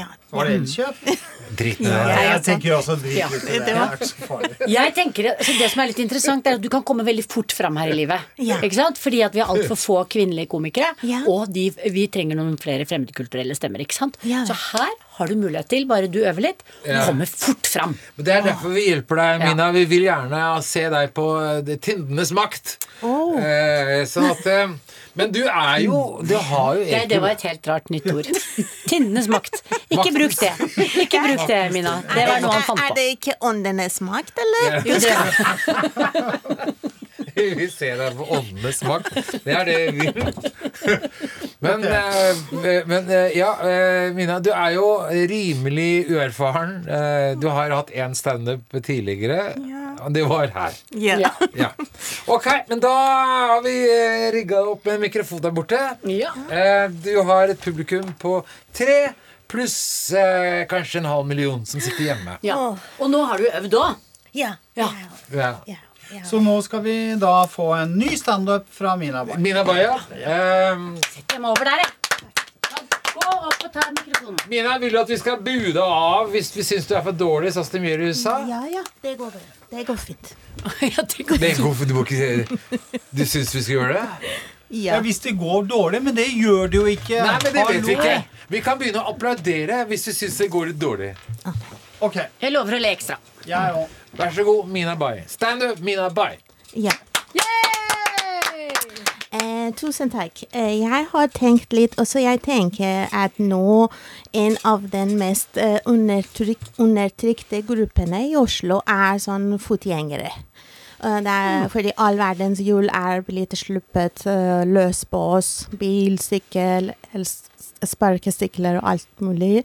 Ja. Var det Elkjøp? [LAUGHS] Dritt med Ja, det. jeg tenker også drit Ja. i det. Det er ikke så farlig. [LAUGHS] Jeg tenker, altså Det som er litt interessant, er at du kan komme veldig fort fram her i livet. Ja. Ikke sant? Fordi at vi har altfor få kvinnelige komikere, Ja. og de, vi trenger noen flere fremmedkulturelle stemmer. ikke sant? Ja. Så her har du mulighet til, bare du øver litt, Ja. komme fort fram. Men Det er derfor vi hjelper deg, Mina. Vi vil gjerne se deg på eh, det- Tindenes makt. Oh. Eh, sånn at eh, Men du er jo Du har jo [LAUGHS] Det, det var et helt rart nytt ord. Tindenes makt. Ikke bruk det. Ikke bruk det, Mina. Det var noe han fant på. Er det ikke åndenes makt, eller? Jo, det, [LAUGHS] Vi ser deg på åndenes makt. Det er det vi. Men, eh, men eh, ja, eh, Mina, du er jo rimelig uerfaren. Du har hatt én standup tidligere. Det var her. Ja. ja. Ok, men da har vi rigga opp en mikrofon der borte. Ja. Eh, Du har et publikum på tre pluss eh, kanskje en halv million som sitter hjemme. ja. Og nå har du øvd òg. Ja. Ja. Ja. Ja. Ja. Så nå skal vi da få en ny standup fra Mina Bay. Mina Baja. Eh, Sett dem over der, jeg. Gå opp og ta mikrofonen. Mina, vil du at vi skal bue deg av hvis vi syns du er for dårlig, sånn som de gjør i USA? ja, ja. Det går bra. Det går fint. [LAUGHS] Ja, det går Det går, du må ikke Du syns vi skal gjøre det? Ja, Ja. Hvis det går dårlig, men det gjør det jo ikke. Nei, men det vet vi Hallo. ikke. Vi kan begynne å applaudere hvis vi syns det går litt dårlig. Ok, Jeg lover å le ekstra. jeg òg. Vær så god, Mina Bay. Stand up, Mina Bay. ja. Eh, tusen takk. Eh, jeg har tenkt litt, og så jeg tenker at nå en av den mest eh, undertryk, undertrykte gruppene i Oslo er sånn fotgjengere. Eh, det er fordi all verdens hjul er blitt sluppet eh, løs på oss. Bil, sykkel, sparkesykler og alt mulig.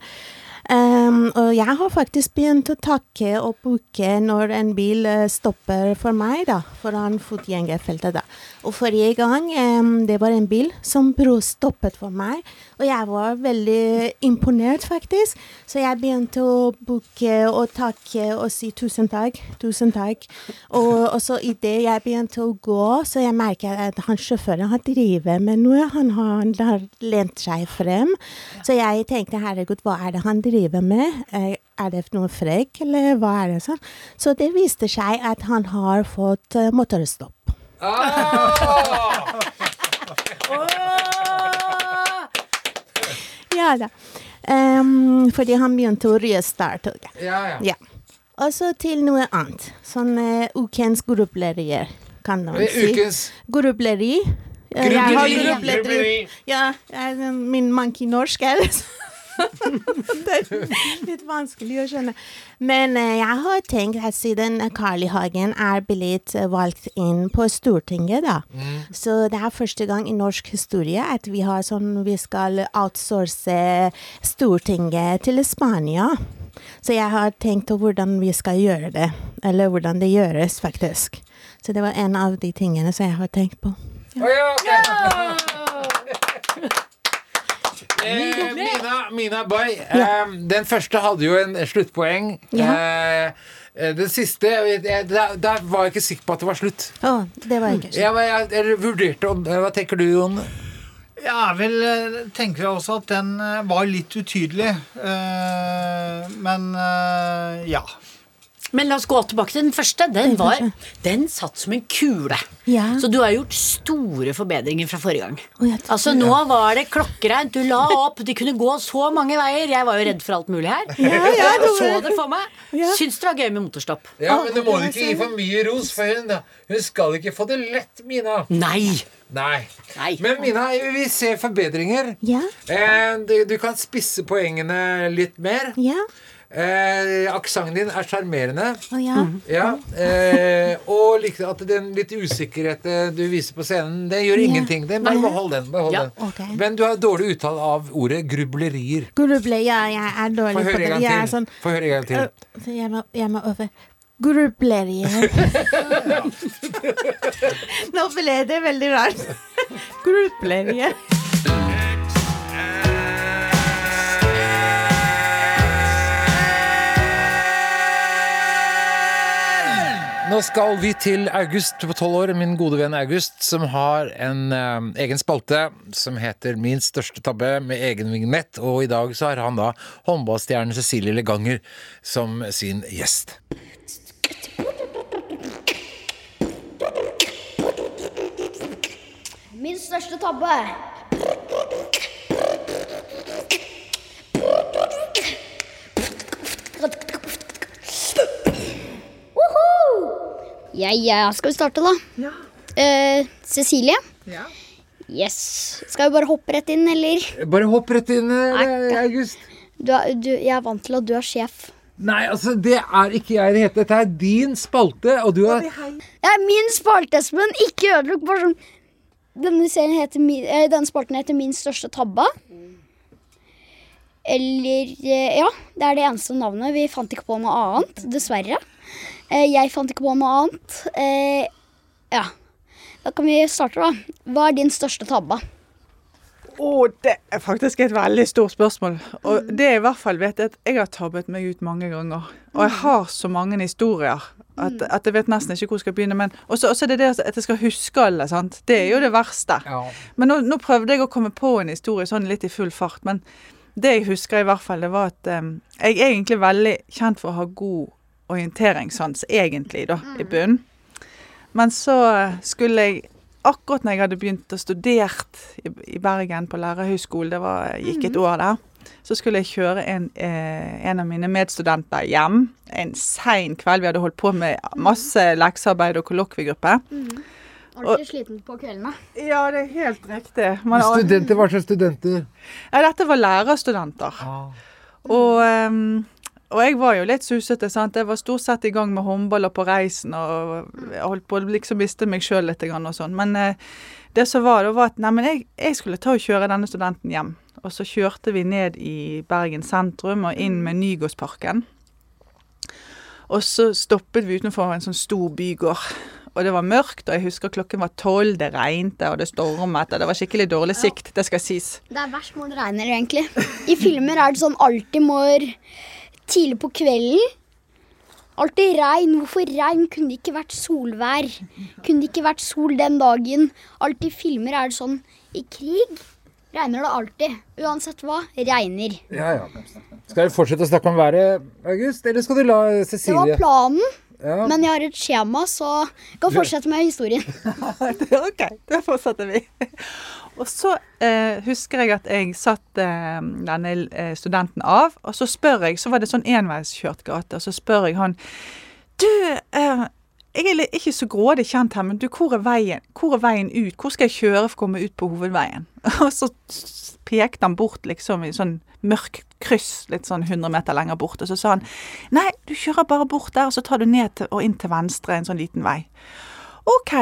Um, og jeg har faktisk begynt å takke og bukke når en bil eh, stopper for meg, da, foran fotgjengerfeltet. da. Og forrige gang um, det var en bil som stoppet for meg, og jeg var veldig imponert, faktisk. Så jeg begynte å bukke og takke og si tusen takk, tusen takk. Og, og så idet jeg begynte å gå, så jeg merket at han sjåføren har drevet med noe. Han har, han har lent seg frem. Så jeg tenkte herregud, hva er det han driver med? Eh, Er det noe frekk, eller hva er det sånn? Så det viste seg at han har fått uh, motorstopp. Ah! [LAUGHS] Ja da. Um, fordi han begynte å restarte. Ja, ja. Ja. Og så til noe annet. Sånn uh, ukens gruppelerier, kan man si. Ukens Gruppeleri. Eh, Gruppeleri. Ja, eh, min monkey norsk er det. Det er litt vanskelig å skjønne. Men eh, jeg har tenkt at siden Carl I. Hagen er blitt valgt inn på Stortinget, da, så det er første gang i norsk historie at vi har sånn Vi skal outsource Stortinget til Spania. Så jeg har tenkt på hvordan vi skal gjøre det. Eller hvordan det gjøres, faktisk. Så det var en av de tingene som jeg har tenkt på. Å ja, ok. Eh, Mina, Mina Bay, eh, den første hadde jo en sluttpoeng. Ja. eh, den siste jeg, jeg, der, der var jeg ikke sikker på at det var slutt. Å, det var ikke Jeg, var- jeg, jeg vurderte om Hva tenker du, Jon? Ja, vel, eh, tenker jeg også at den eh, var litt utydelig. Eh, men eh, ja. Men la oss gå tilbake til den første. Den, var, den satt som en kule. Ja. Så du har gjort store forbedringer fra forrige gang. Oh, Altså Nå var det klokkereint. Du la opp. De kunne gå så mange veier. Jeg var jo redd for alt mulig her. Jeg [LAUGHS] så det for meg. Syns det var gøy med motorstopp. Ja, men du må ikke gi for mye ros, for henne. hun skal ikke få det lett, Mina. Nei. Nei. Nei. Men Mina, vi ser forbedringer. Ja. Eh, du, du kan spisse poengene litt mer. Ja. Eh, Aksenten din er sjarmerende. Oh, ja. Ja, eh, og like, at den litt usikkerheten du viser på scenen, det gjør ingenting. Det, bare behold den. Behold Ja, den. Okay. Men du har dårlig uttale av ordet grublerier. Gruble, ja, jeg er Få dårlig på det. Jeg er sånn Få høre en gang til. Uh, jeg må, jeg må øve. Grublerier. [LAUGHS] Nå ble det veldig rart. [LAUGHS] Grublerier. Nå skal vi til August på tolv år, min gode venn August, som har en eh, egen spalte som heter Min største tabbe, med egen vignett. Og i dag så har han da håndballstjernen Cecilie Leganger som sin gjest. Min største tabbe. Ja, ja, skal vi starte, da? Ja. Eh, Cecilie? Ja. Yes. Skal vi bare hoppe rett inn, eller? Bare hopp rett inn, eh, August. Du er, du, jeg er vant til at du er sjef. Nei, altså, det er ikke jeg i det hele tatt. Dette er din spalte, og du har Ja, min spalte, Espen. Ikke ødelukk. Bare sånn denne, heter, min- eh, denne spalten heter Min største tabba. Eller eh, Ja, det er det eneste navnet. Vi fant ikke på noe annet, dessverre. Eh, Jeg fant ikke på noe annet. Eh, Ja. Da kan vi starte, da. Hva er din største tabbe? Oh, det er faktisk et veldig stort spørsmål. Og det jeg i hvert fall vet, er at jeg har tabbet meg ut mange ganger. Og jeg har så mange historier at, at jeg vet nesten ikke hvor jeg skal begynne. Men også, også det det at jeg skal huske alle. sant? Det er jo det verste. Ja. Men nå, nå prøvde jeg å komme på en historie sånn litt i full fart. Men det jeg husker i hvert fall, det var at um, jeg er egentlig veldig kjent for å ha god orienteringssans, egentlig, da, i bunnen. Men så skulle jeg Akkurat når jeg hadde begynt å studert i, i Bergen på lærerhøgskolen, det var, gikk et år der, så skulle jeg kjøre en, eh, en av mine medstudenter hjem en sein kveld. Vi hadde holdt på med masse leksearbeid og kollokviegruppe. Alltid sliten på kveldene. Ja, det er helt riktig. Man, Studenter, hva slags studenter? ja, dette var lærerstudenter. Og, ehm, og jeg var jo litt susete. sant? Jeg var stort sett i gang med håndball og på reisen og holdt på å liksom miste meg sjøl litt. grann Og sånn. Men eh, det som var, det var at nei, men jeg, jeg skulle ta og kjøre denne studenten hjem. Og så kjørte vi ned i Bergen sentrum og inn med Nygårdsparken. Og så stoppet vi utenfor en sånn stor bygård. Og det var mørkt, og jeg husker klokken var tolv, det regnte og det stormet. Og det var skikkelig dårlig sikt, det skal sies. Det er verst når det regner, egentlig. I filmer er det sånn alltid mår tidlig på kvelden. Alltid regn. Hvorfor regn? Kunne det ikke vært solvær? Kunne det ikke vært sol den dagen? Alltid filmer er det sånn I krig regner det alltid. Uansett hva, regner. Ja, ja. Skal vi fortsette å snakke om været, August, eller skal du la Cecilie Det var planen, Ja. men jeg har et skjema, så jeg kan fortsette med historien. [LAUGHS] ok, da fortsetter vi. Og så eh, husker jeg at jeg satt eh, denne eh, studenten av, og så spør jeg, så var det sånn enveiskjørt gate, og så spør jeg han Du, eh, jeg er ikke så grådig kjent her, men du, hvor er veien Hvor er veien ut? Hvor skal jeg kjøre for å komme ut på hovedveien? [LAUGHS] Og så pekte han bort liksom i sånn mørk kryss, litt sånn 100 meter lenger bort, og så sa han Nei, du kjører bare bort der, og så tar du ned til, og inn til venstre en sånn liten vei. OK.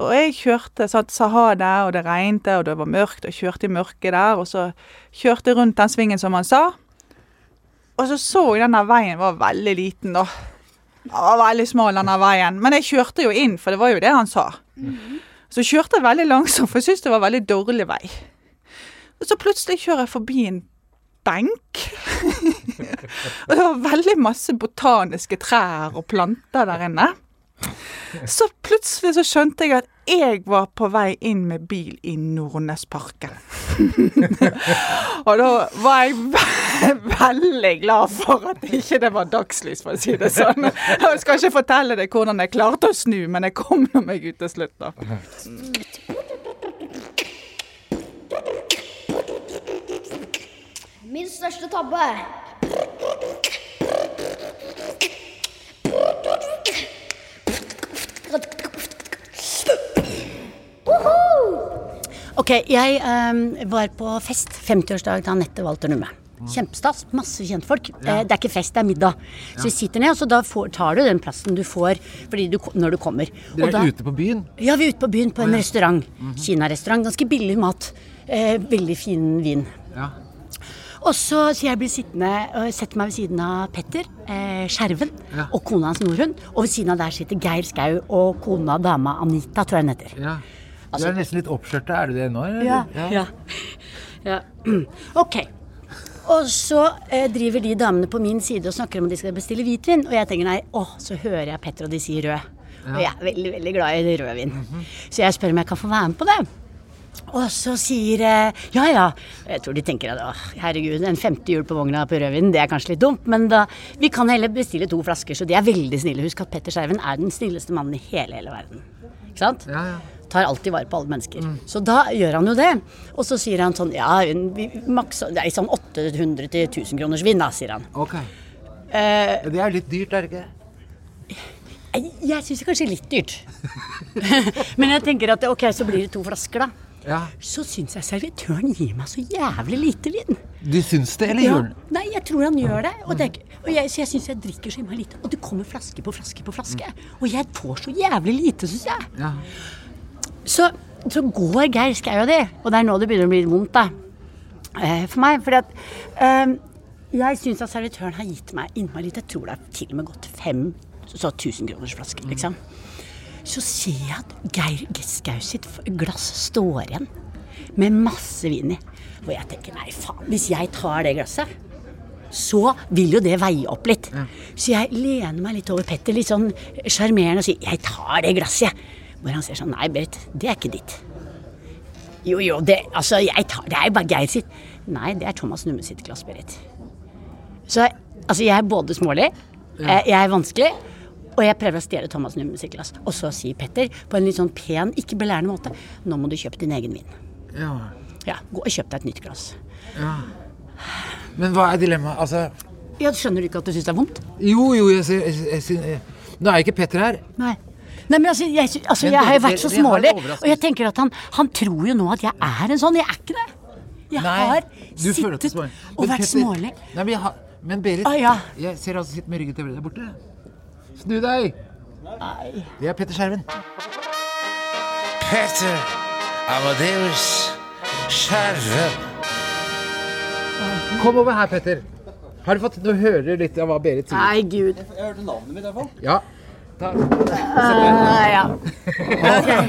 Og jeg kjørte, satt, sa der, og det regnet, og det var mørkt, og kjørte i mørket der, og så kjørte jeg rundt den svingen som han sa. Og så så jeg denne veien var veldig liten, da. Den var veldig smal, denne veien. Men jeg kjørte jo inn, for det var jo det han sa. Så kjørte jeg veldig langsomt, for jeg syntes det var veldig dårlig vei. Og så plutselig kjører jeg forbi en benk. [LAUGHS] og det var veldig masse botaniske trær og planter der inne. Så plutselig så skjønte jeg at jeg var på vei inn med bil i Nordnesparken. [LAUGHS] og da var jeg ve veldig glad for at ikke det var dagslys, for å si det sånn. Jeg skal ikke fortelle deg hvordan jeg klarte å snu, men jeg kom nå meg ut til slutt, da. Min største tabbe. Ok, jeg um, var på fest. 50-årsdag til Anette Walter Numme. Kjempestas. Masse kjentfolk. Ja. det er ikke fest, det er middag. Så vi sitter ned, og så da får, tar du den plassen du får fordi du, når du kommer. Dere Og da- er ute på byen? Ja, vi er ute på byen på en restaurant. Kinarestaurant. Ganske billig mat. Eh, veldig fin vin. Ja. Og så så jeg blir sittende og setter meg ved siden av Petter eh, Skjerven Ja. og kona hans Norhund. Og ved siden av der sitter Geir Skau og kona dama Anita, tror jeg hun heter. Ja. Du Altså- er nesten litt oppskjørta, er du det nå? eller? Ja. ja. ja. [CLEARS THROAT] Ok. Og så eh, driver de damene på min side og snakker om at de skal bestille hvitvin. Og jeg tenker nei, åh, så hører jeg Petter og de sier rød. Og jeg er veldig, veldig glad i rødvin. Så jeg spør om jeg kan få være med på det. Og så sier eh, ja ja. Jeg tror de tenker at åh, herregud, en femte hjul på vogna på rødvin, det er kanskje litt dumt. Men da, vi kan heller bestille to flasker, så de er veldig snille. Husk at Petter Skjerven er den snilleste mannen i hele, hele verden. Ikke sant? Ja, ja. Tar alltid vare på alle mennesker. Så da gjør han jo det. Og så sier han sånn Ja, vi maks, er sånn 800 til 1000 kroners vin, da, sier han. Ok. Eh, Det er litt dyrt, er det ikke? jeg jeg syns det kanskje litt dyrt. [LAUGHS] Men jeg tenker at ok, så blir det to flasker, da. Ja. Så syns jeg servitøren gir meg så jævlig lite vin. Du syns det, eller Ja. gjør den? Nei, jeg tror han gjør det. Og, det er, og jeg, så jeg syns jeg drikker så innmari lite. Og det kommer flaske på flaske på flaske. Og jeg får så jævlig lite, syns jeg. Ja. Så, så går Geir Skau og de, og det er nå det begynner å bli vondt, da. Eh, for meg. Fordi at eh, jeg syns at servitøren har gitt meg innmari litt. Jeg tror det har til og med gått fem så 1000 kroners flaske liksom. Så ser jeg at Geir Skau sitt glass står igjen med masse vin i. Og jeg tenker nei, faen, hvis jeg tar det glasset så vil jo det veie opp litt. Så jeg lener meg litt over Petter, litt sånn sjarmerende, og sier 'jeg tar det glasset', jeg. Hvor han sier sånn 'nei, Berit, det er ikke ditt'. Jo, jo, det, altså, jeg tar, det er jo bare Geir sitt. Nei, det er Thomas Numme sitt glass, Berit. Så altså, jeg er både smålig, jeg, jeg er vanskelig, og jeg prøver å stjele Thomas Numme sitt glass. Og så sier Petter på en litt sånn pen, ikke belærende måte 'nå må du kjøpe din egen vin'. Ja. Ja, gå og kjøp deg et nytt glass. Ja. Men hva er dilemmaet? Altså Ja, Skjønner du ikke at du syns det er vondt? Jo, jo, jeg, jeg, jeg, jeg, Nå er ikke Petter her. Nei. Nei, men altså, jeg, altså, Men jeg har jo vært så smålig, og jeg tenker at han, han tror jo nå at jeg er en sånn. Jeg er ikke det. Jeg Nei, har sittet og vært smålig. Nei, men, jeg har, men Berit, Ah, ja. jeg ser altså sitter med ryggen til der borte. Snu deg! Nei. Det er Petter Skjerven. Petter Amadeus Skjerven. Kom over her, Petter. Har du fått Nå hører du litt av hva Berit sier. Nei, gud. Jeg hørte navnet mitt i hvert fall. Ja. Ta. Ah, ja.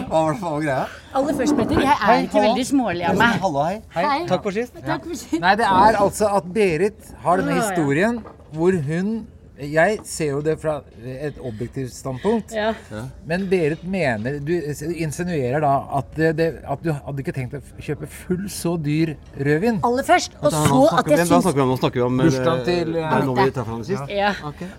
Hva var det for greia? Aller først, Petter, jeg er ikke veldig smålig av meg. Hallo, hei. Hei. Takk for sist. Takk for sist. Nei, det er altså at Berit har denne historien hvor hun Jeg ser jo det fra et objektivt standpunkt. Ja. Men Berit mener Du insinuerer da at, det, at du hadde ikke tenkt å kjøpe full så dyr rødvin? Aller først, og så at jeg Da syns snakker vi om, nå snakker vi om eh, Bursdagen til, eh, Er nå vi traff hverandre sist? Ja.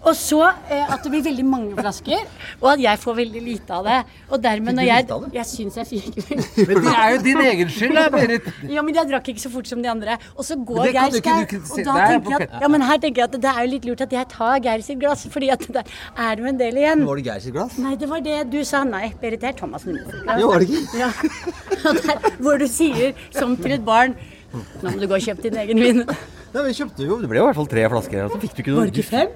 Og så eh, at det blir veldig mange flasker, og at jeg får veldig lite av det. Og dermed, når jeg Jeg syns jeg fikk Men det er jo din egen skyld, da, Berit. Ja, men jeg drakk ikke så fort som de andre. Og så går jeg kan Og da er tenker jeg at, ja, men her tenker jeg at det er jo litt lurt at jeg tar Geir sitt glass, fordi at det er jo en del igjen. Var det Geir sitt glass? Nei, det var det du sa. Nei, Berit, det er Thomas glass. Jo, var det ikke? Ja. [LAUGHS] Der, hvor du sier som til et barn Nå må du gå og kjøpe din egen vin. Nei, vi kjøpte jo, Det ble jo i hvert fall tre flasker. Så fikk du ikke noe Var det ikke fem?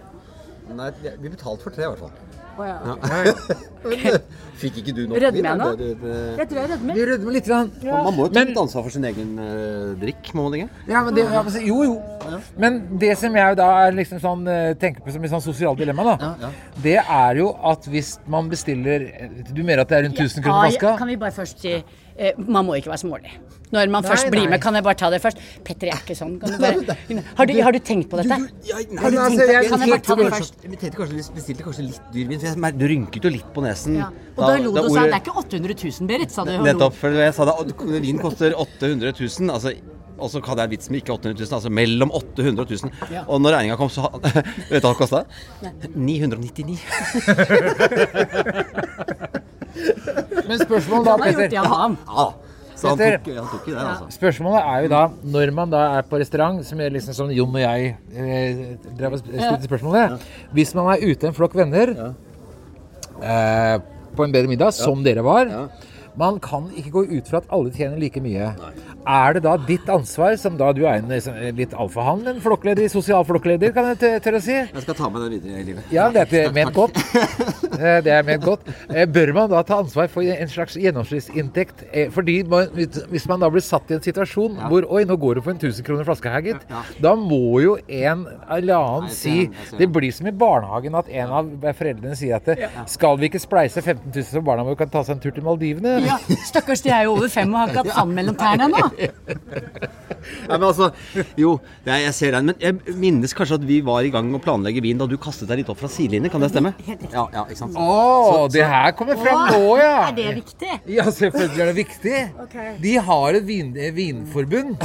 Nei, vi betalte for tre i hvert fall. Å ja. Ja. [LAUGHS] Fikk ikke du nok Rødmer jeg nå? Jeg tror jeg rødmer. Vi rødmer litt. Grann. Man man må jo ta litt ansvar for sin egen uh, drikk, må man ikke? Ja, men det, ja, jo, jo. Men det som jeg da er liksom sånn, eh, tenker på som et sånn sosialt dilemma, da, det er jo at hvis man bestiller Du mener at det er rundt 1000 kroner Ja, flaska? kan vi bare først si eh, Man må ikke være smålig. Når man Nei, først blir nei. med, kan jeg bare ta det først? Petter, jeg er ikke sånn. Kan du bare, [LAUGHS] har, du, har du tenkt på dette? Har du altså, tenkt på, jeg- kan jeg bare ta det først? Jeg kanskje litt- bestilte kanskje litt dyr vin, for jeg du rynket jo litt på nesen. Ja. Og da lo du og sa det er ikke 800 000, Berit, sa du. Nettopp. For jeg sa da vin koster 800 000. Altså, og så hadde jeg en vits med ikke 800 000, altså mellom 800 og 1000. Ja. Og når regninga kom, så [LAUGHS] Vet du hva det kosta? [LAUGHS] 999. Men spørsmålet da, Petter. Ja, så han Petter, tok, han tok det, altså. Spørsmålet er jo da, når man da er på restaurant, som er liksom som Jon og jeg eh, drev og stilte spørsmålet Hvis man er ute en flokk venner eh, på en bedre middag, som dere var Man kan ikke gå ut fra at alle tjener like mye. Er det da ditt ansvar, som da du er en liksom, litt alfahann, en flokkleder, sosial flokkleder, kan jeg tør- tørre å si? Jeg skal ta med det videre i livet. Ja, det er ment godt. Eh, Det er ment godt. Eh, Bør man da ta ansvar for en slags gjennomsnittsinntekt? Eh, Fordi man, Hvis man da blir satt i en situasjon hvor Oi, nå går det for en 1000 kroner flaske her, gitt. Da må jo en eller annen Nei, si det- Det blir som i barnehagen at en av foreldrene sier at det, Skal vi ikke spleise 15 000 så barna våre kan ta seg en tur til Maldivene? Ja, Stakkars, de er jo over fem og har ikke hatt [LAUGHS] sand mellom tærne ennå. [LAUGHS] Men altså, jo, det er, jeg ser den. Men jeg minnes kanskje at vi var i gang med å planlegge vin da du kastet deg litt opp fra sidelinjen. Kan det stemme? Ja, ja, ikke sant? Å, det her kommer fram nå, ja! Er det viktig? Ja, selvfølgelig er det viktig. De har et vin, [LAUGHS] vinforbund.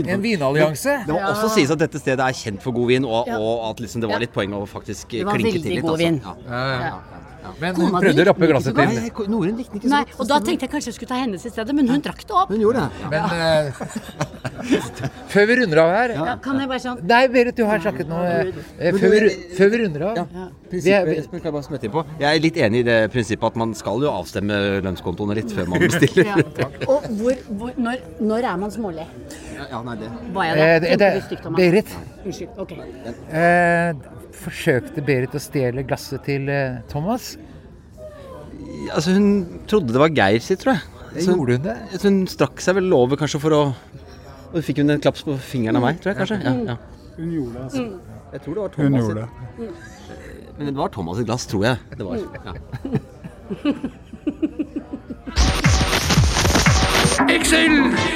En vinallianse. Det må også sies at dette stedet er kjent for god vin, og, og at liksom det var litt poeng å faktisk Det var klinke veldig til litt. god vin. Altså. Ja, ja, ja. Men hun prøvde å rappe glasset til. Nei, Norun likte ikke så godt. og da tenkte jeg kanskje jeg skulle ta hennes i stedet, men hun drakk det opp. Hun gjorde det. Men eh, [LAUGHS] før vi runder av her kan jeg bare sånn Nei, Berit, du har snakket nå. eh, før, vi, runder av Ja, prinsippet, vi- Espen, kan jeg er litt enig i det prinsippet at man skal jo avstemme lønnskontoene litt før man [LAUGHS] bestiller. Og når, er man smålig? Ja, nei, det. Var jeg Eh, det? Berit. Unnskyld. Ok. Eh, Forsøkte Berit å stjele glasset til eh, Thomas? Altså, hun trodde det var Geir sitt, tror jeg. Så Gjorde hun det? hun strakk seg vel over kanskje for å Og fikk hun en klaps på fingeren av meg, tror jeg kanskje. Ja, ja. Hun gjorde det, altså. Jeg tror det var Hun Thomas gjorde det. Men det var Thomas sitt glass, tror jeg. Det var. Ja.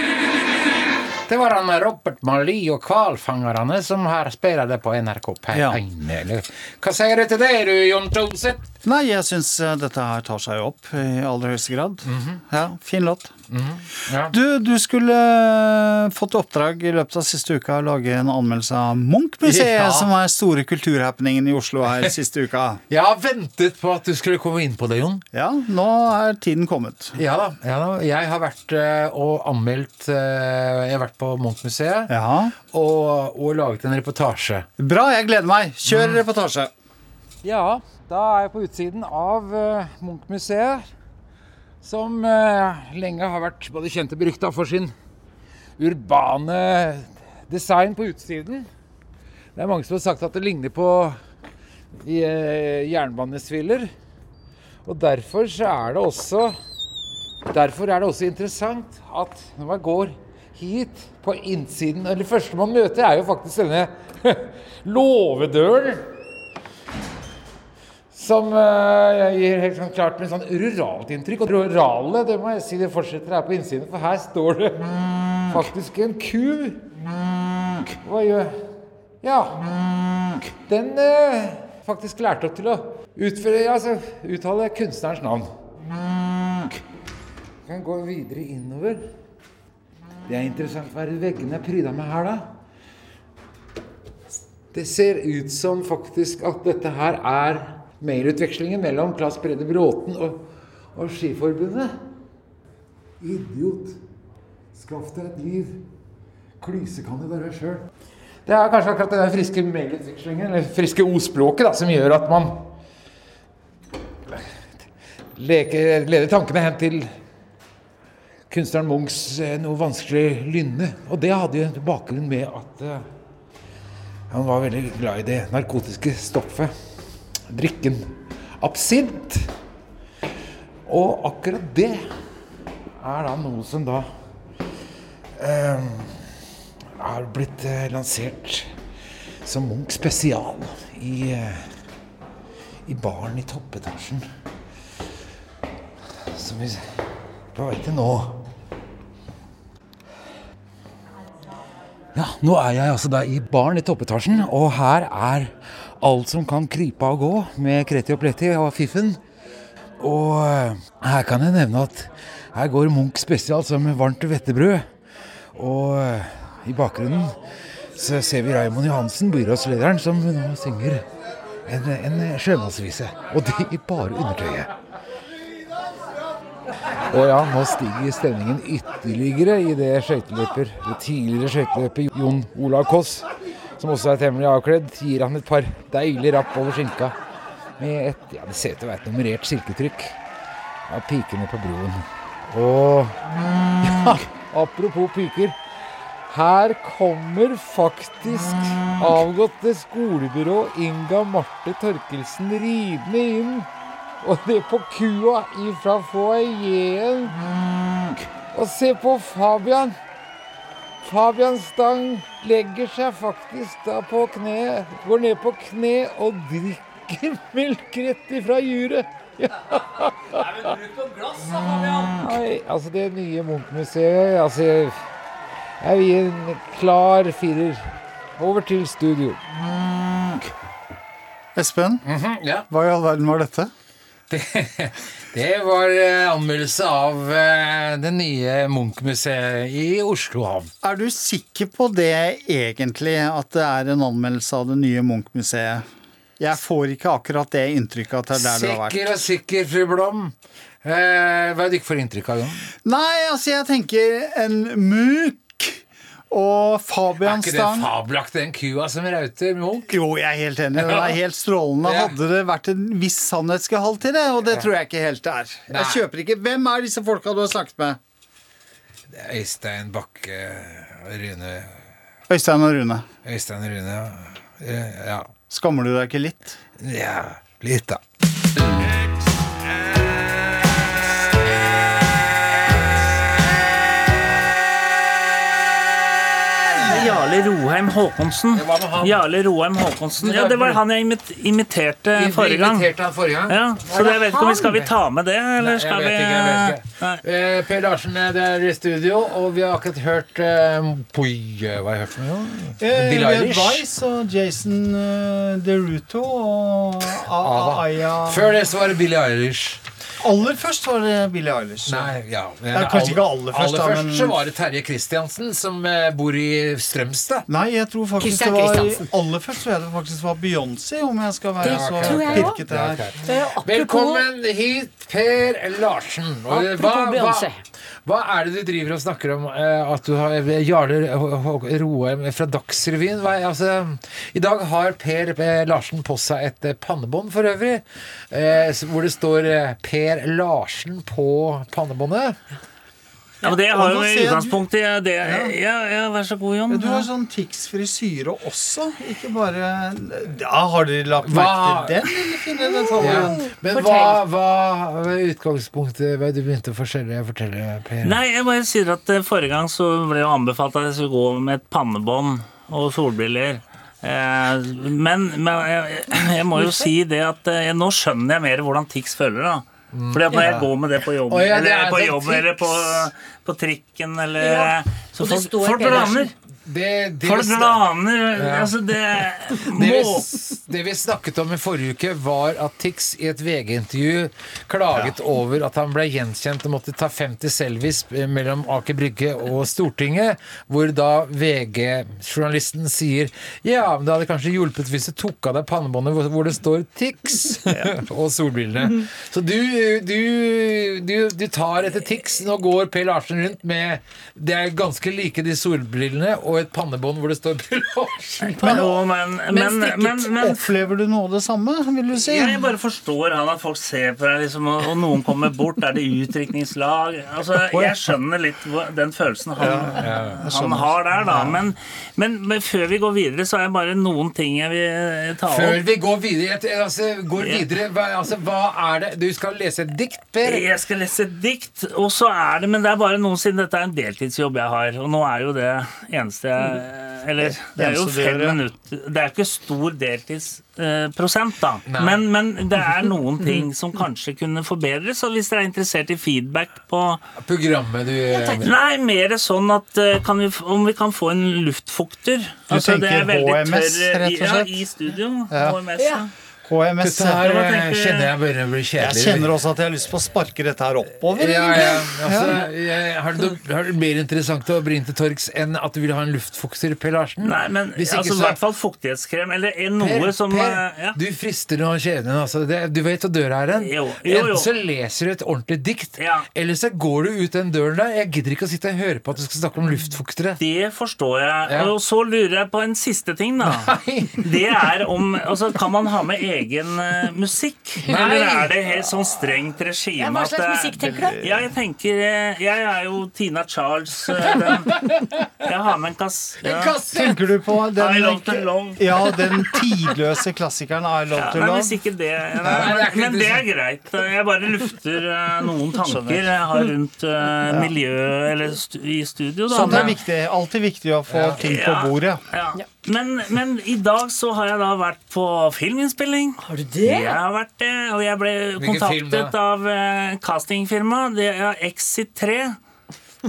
[LAUGHS] Det var han Robert Mali og Hvalfangerne som har spilt det på NRK P1. Ja. Hva sier du til det, du, Jon Toseth? Nei, jeg syns dette her tar seg opp i aller høyeste grad. Ja, fin låt. Ja. Du, du skulle eh, fått i oppdrag i løpet av siste uka å lage en anmeldelse av Munch-museet, Ja. som er store kulturhappeningen i Oslo her [LAUGHS] siste uka. Jeg har ventet på at du skulle komme inn på det, Jon. Ja, nå er tiden kommet. Ja da. ja da. Jeg har vært eh, og anmeldt eh, Jeg har vært på Munch-museet Ja. og, og laget en reportasje. Bra, jeg gleder meg. Kjør reportasje. Ja, da er jeg på utsiden av uh, Munch-museet. Som eh, lenge har vært både kjent og berykta for sin urbane design på utsiden. Det er mange som har sagt at det ligner på eh, jernbanesviller. Og derfor er det også Derfor er det også interessant at når man går hit på innsiden Eller det første man møter, er jo faktisk denne [LAUGHS] låvedøren. Som uh, gir helt sånn klart med sånn ruralt inntrykk. Og rurale, det må jeg si, det fortsetter her på innsiden. For her står det faktisk en ku. Hva gjør Ja. Den uh, faktisk lærte opp til å utføre, altså, uttale kunstnerens navn. Kan gå videre innover. Det er interessant. Hva veggene er pryda med her, da? Det ser ut som faktisk at dette her er mailutvekslingen mellom Claes Brede Bråten og, og Skiforbundet. Idiot. Skaff deg et liv. Klyse kan du være sjøl. Det er kanskje akkurat den friske mailutvekslingen, eller friske ordspråket, da, som gjør at man leker, leder tankene hen til kunstneren Munchs eh, noe vanskelig lynne. Og det hadde jo bakgrunn med at eh, han var veldig glad i det narkotiske stoffet. Drikken absint. Og akkurat det er da noe som da eh, er blitt eh, lansert som Munch spesial i, eh, i baren i toppetasjen. Som vi er på vei til nå. Ja, nå er jeg altså da i baren i toppetasjen, og her er alt som kan krype og gå med Kreti og Pleti og Fiffen. Og eh, her kan jeg nevne at her går Munch spesial som varmt hvetebrød. Og eh, i bakgrunnen så ser vi Raymond Johansen, byrådslederen, som nå synger en, en sjømannsvise. Og det i bare undertøyet. Og ja, nå stiger stemningen ytterligere i det skøyteløper, det tidligere skøyteløper Jon Olav Koss, som også er temmelig avkledd, gir han et par deilige rapp over skinka med et ja, det ser ut til å være et nummerert silketrykk av pikene på broen. Og ja, apropos piker. Her kommer faktisk avgåtte skolebyrå Inga Marte Torkelsen ridende inn. Og det på kua ifra foajeen. Og se på Fabian. Fabian Stang legger seg faktisk da på kne, går ned på kne og drikker [LAUGHS] melk rett ifra juret. [LAUGHS] Ja. Nei, altså det nye Munch-museet Altså, jeg vil gi en klar firer. Over til studio. Espen, ja. hva i all verden var dette? Det, det var eh, anmeldelse av eh, det nye Munch-museet i Oslo havn. Er du sikker på det egentlig, at det er en anmeldelse av det nye Munch-museet? Jeg får ikke akkurat det inntrykket at det er der du har vært. Sikker og sikker, fru Blom. Eh, hva er det du ikke får inntrykk av, Jon? Nei, altså jeg tenker en Munch og Fabian Stang Er ikke det fabelaktig, den kua som rauter Munch? Jo, jeg er helt enig. Den er helt strålende. Hadde det vært en viss sannhetsgehalt til det, og det tror jeg ikke helt det er. Jeg kjøper ikke. Hvem er disse folka du har snakket med? Det er Øystein Bakke Rune Øystein og Rune. Øystein Rune, ja. Eh, ja. Skammer du deg ikke litt? Ja, litt, da. Jarle Roheim Håkonsen. Jarle Roheim Håkonsen. Ja, det var han jeg imit imiterte Vi- vi forrige gang. imiterte han forrige gang. Ja, så det jeg vet ikke om vi skal vi ta med det, eller Nei, skal vi ikke, ikke. Eh, per Larsen er det er i studio, og vi har akkurat hørt uh, Poi, eh, Hva har jeg hørt for noe? Eh, Bill Eilish. Vice og Jason uh, Deruto og Aya Før det så var det Billie Eilish. Aller først var det Billie Eilish. Nei, ja. Det er kanskje ikke aller først, da, Aller men- først så var det Terje Kristiansen, som eh, bor i Strømstad. Nei, jeg tror faktisk det var Christiansen. Aller først tror jeg det faktisk var Beyoncé, om jeg skal være Det så pirkete her. Er Velkommen hit, Per Larsen. Og Apropos hva, hva, Beyoncé. Hva er det du driver og snakker om? eh, At du har Jarle H- H- Roheim fra Dagsrevyen? Altså, I dag har Per eh, Larsen på seg et eh, pannebånd for øvrig, eh, hvor det står eh, Per Larsen på pannebåndet. Ja, men Det har jo utgangspunkt i det, ja, ja, vær så god, Jon. Du har sånn Tix frisyre også, ikke bare Ja, Har dere lagt Hva- merke til den lille fine detaljen? Ja. Men hva, hva var utgangspunktet hva du begynte å fortelle, fortelle, Per? Nei, jeg bare sier at eh, forrige gang så ble jo anbefalt at jeg skulle gå med et pannebånd og solbriller. Eh, men, men jeg, jeg må jo si det at eh, nå skjønner jeg mer hvordan Tix føler, da. Fordi at når jeg går med det på jobb, oh, ja, det eller, er på, jobb eller på, på trikken eller Ja, Så det folk, folk blander. Det, det, vi. Ja. Altså, det [LAUGHS] det, vi, det vi snakket om i forrige uke, var at Tix i et VG-intervju klaget over at han ble gjenkjent og måtte ta 50 selfies mellom Aker Brygge og Stortinget, hvor da VG-journalisten sier ja, men det hadde kanskje hjulpet hvis du tok av deg pannebåndet hvor, det står Tix [LAUGHS] og solbrillene. Så du, du, du, du tar etter Tix. Nå går Per Larsen rundt med Det er ganske like de solbrillene og og et pannebånd hvor det står Larsen på. Men, men, men, men, men Opplever du noe av det samme, vil du si? Jeg bare forstår han at folk ser på deg, liksom, og, og noen kommer bort. Er det utdrikningslag? Altså, jeg skjønner litt den følelsen han, han har der, da. Men, men, men før vi går videre, så er det bare noen ting jeg vil ta Før vi går videre, altså, går videre hva, altså, hva er det Du skal lese et dikt, Per? Jeg skal lese et dikt, og så er det Men det er bare noen siden dette er en deltidsjobb jeg har, og nå er jo det eneste jeg Eller det er jo fem minutter Det er ikke stor deltidsprosent, da. Men, men det er noen ting som kanskje kunne forbedres, og hvis dere er interessert i feedback på Programmet du Nei, mer sånn at eh, kan vi, om vi kan få en luftfukter. Altså, Du tenker HMS, rett og Ja, i studio. Ja. HMS, ja. HMS. Dette her eh, tenker- kjenner jeg begynner å bli kjedelig. kjenner også at jeg har lyst på å sparke dette her oppover. Ja, ja. Altså, jeg, har, du, har mer interessant å bringe til torgs enn at du vil ha en luftfukter, Per Larsen? Nei, men Hvis ikke altså, i hvert fall fuktighetskrem, eller er noe Per, som per, eh, ja. Du frister nå kjeden. Altså. Det, du vet hvor døra er hen. Jo, jo, jo. Enten så leser du et ordentlig dikt, Ja. eller så går du ut den døren der. Jeg gidder ikke å sitte og høre på at du skal snakke om luftfuktere. Det forstår jeg. Ja. Og så lurer jeg på en siste ting, da. [LAUGHS] Det er om altså, Kan man ha med egen eh, musikk? Nei. Eller er det helt sånn strengt regime? Ja, hva slags det- musikk tenker du? Ja, jeg tenker eh, Jeg er jo Tina Charles. eh, Den, [LAUGHS] jeg har med en kass. Ja. Tenker du på den, I love to love. Ja, den tidløse klassikeren I Love Ja, to Love? hvis ikke det nei, Nei, det er Men det er greit. Jeg bare lufter uh, noen tanker jeg har rundt uh, miljøet eller stu, i studio. Da. Sånt er Men- viktig. Alltid viktig å få ting på Ja. bordet. Ja. Men, men i dag så har jeg da vært på filminnspilling. Har du det? Jeg har vært det, og jeg ble Hvilken kontaktet av uh, castingfirma. Det er Exit 3. [LAUGHS]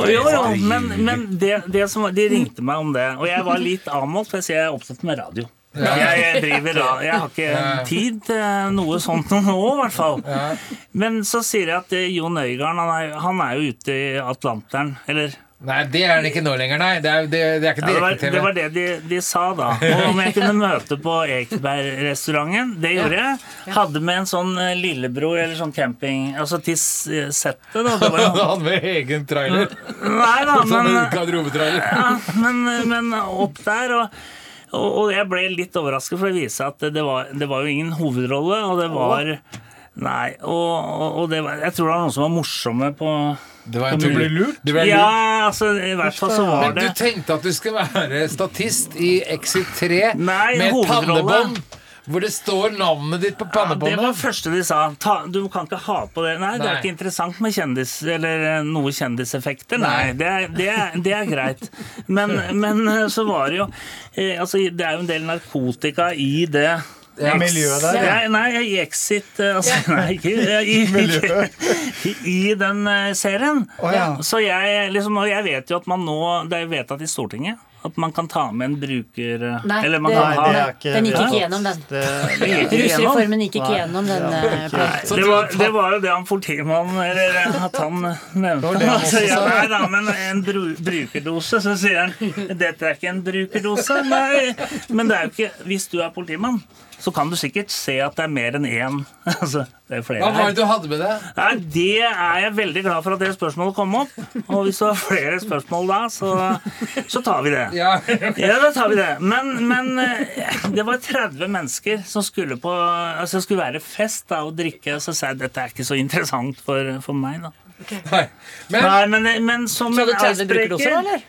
Og jo, jo, men, men det, det som, de ringte meg om det, og jeg var litt avmålt, for jeg sier jeg er opptatt med radio. Jeg, jeg, driver, da, jeg har ikke tid til noe sånt nå, i hvert fall. Men så sier jeg at eh, Jon Øigarden han han er jo ute i Atlanteren. Eller Nei, det er det ikke nå lenger, nei. Det er, det, det er ikke direkte-TV. det var det de, de sa da. [LAUGHS] Og om jeg kunne møte på Ekebergrestauranten, Det gjorde jeg. Hadde med en sånn eh, lillebror eller sånn camping Altså til s- settet, da. Det var [LAUGHS] Han med egen trailer. Nei da, Sånn men, [LAUGHS] ja, men, men opp der og og, jeg ble litt overrasket, for det viser seg at det var, det var jo ingen hovedrolle. Og det var Nei. Og, og, det var, jeg tror det var noen som var morsomme på Det var en Du ble lurt? Du ble lurt. Ja, altså i hvert fall så var det Men du tenkte at du skulle være statist i Exit 3 Nei, med pannebånd hvor det står navnet ditt på Ja, det var det første de sa. Ta, du kan ikke ha på det. Nei, det er ikke interessant med kjendis eller eh, noe kjendiseffekter. Nei, det er, det er, det er greit. Men, men eh, så var det jo eh, Altså, det er jo en del narkotika i det. Ja, miljøet der, ja. Nei, nei, i Exit eh, altså, Nei, ikke i, [LAUGHS] [LAUGHS] i, i den eh, serien. Oh, ja. Så jeg liksom Og jeg vet jo at man nå Det er vedtatt i Stortinget at man kan ta med en bruker eh, Nei, Eller man det- kan Nei, ha det er ikke Den gikk ikke gjennom, den. Det, Det gikk ikke gjennom. Rusreformen gikk ikke gjennom, den. Ja, eh, det var, det var jo det han politimannen Eller eh, at han nevnte. det Altså, ja, nei da, men en bru, brukerdose, så sier han dette er ikke en brukerdose. Nei, men det er jo ikke Hvis du er politimann, så kan du sikkert se at det er mer enn én. [LAUGHS] Altså, det er flere Hva var det du hadde med deg? Nei, det er jeg veldig glad for at det spørsmålet kom opp. Og hvis du har flere spørsmål da, så, så tar vi det. Ja. [LAUGHS] Ja, da tar vi det. Men, men eh, det var 30 mennesker som skulle på Altså skulle være fest da, og drikke. Og så sa jeg dette er ikke så interessant for, for meg, da. Nei. Men Nei, men, men som Så en hadde 30 brukerdoser, også, eller?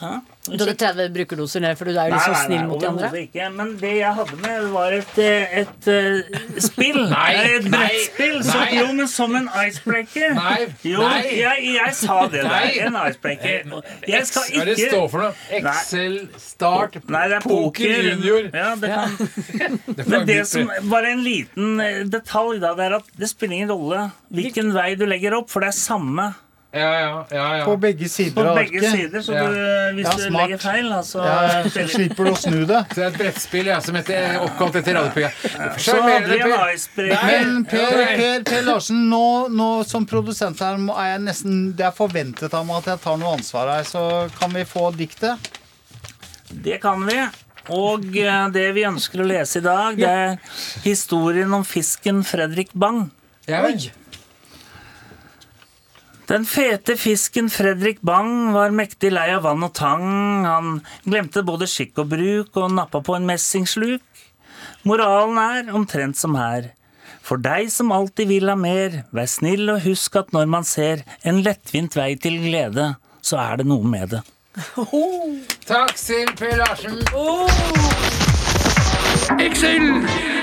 Hæ? Du hadde 30 brukerdoser ned, for du er jo så snill mot de andre. ikke. Men det jeg hadde med, var et, et, et, eh, spill. [LAUGHS] Nei, et nei, brettspill. Som, nei. jo, men som en icebreaker. Nei, Jo, nei. Jeg, jeg sa det der. En icebreaker. Jeg skal hva er det ikke står for noe? Excel, Start, Nei, det er Poker poker. Junior. Ja, det kan. [LAUGHS] Men det som bare en liten eh, detalj, da, det er at det spiller ingen rolle hvilken vei du legger opp, for det er samme Ja, ja, ja, ja. på begge på sider av begge sider. Så Ja. du, hvis Ja, du smart. legger feil, altså Ja, så slipper du å snu det. Så det er et brettspill ja, som heter oppkalt etter radioprogrammet. Så hadde det en icebreaker. Men Per, per, per Larsen, nå, nå som produsent her er jeg nesten Det er forventet av meg at jeg tar noe ansvar her, så kan vi få diktet? Det kan vi. Og eh, det vi ønsker å lese i dag, det er historien om fisken Fredrik Bang. Ja, vel. Den fete fisken Fredrik Bang var mektig lei av vann og tang. Han glemte både skikk og bruk og nappa på en messingsluk. Moralen er omtrent som her. For deg som alltid vil ha mer, vær snill og husk at når man ser en lettvint vei til glede, så er det noe med det. Takk, Sil P. Larsen. Excel!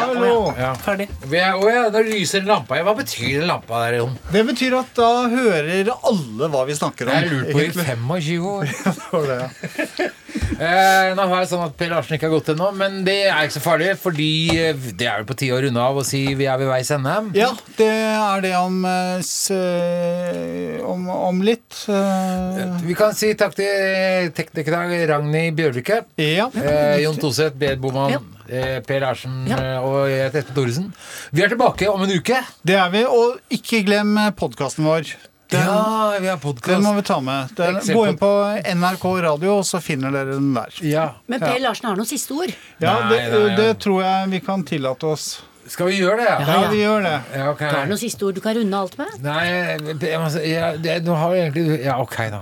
Hallo. Ja. Ferdig. Vi er, å ja, da lyser lampa. Hva betyr den lampa der, Jon? Det betyr at da hører alle hva vi snakker om. Jeg har lurt på i 25 år. [LAUGHS] Det var det, ja. [LAUGHS] Eh, nå har jeg sånn at Per Larsen ikke har gått ennå, men det er ikke så farlig, fordi eh, det er vel på tide å runde av og si vi er ved veis ende. Ja, det er det om, eh, s, eh, om, om litt. eh. Vi kan si takk til tekniker Ragnhild Bjørvike. Ja. Eh, Jon Toseth, Bed Boman, Ja. Eh, Per Larsen ja. og jeg heter Espen Thoresen. Vi er tilbake om en uke. Det er vi, og ikke glem podkasten vår. Den, ja, vi har podkast. Den må vi ta med. Den, gå inn på NRK radio, og så finner dere den der. Ja. Men Per Larsen har noen siste ord. Ja, Nei, det, nei, nei. det tror jeg vi kan tillate oss. Skal vi gjøre det? Ja, Ja, ja. vi gjør det. Ja, ok. Er noen siste ord du kan runde alt med? Nei, jeg jeg, jeg, jeg det, nå har egentlig Ja, ok, da.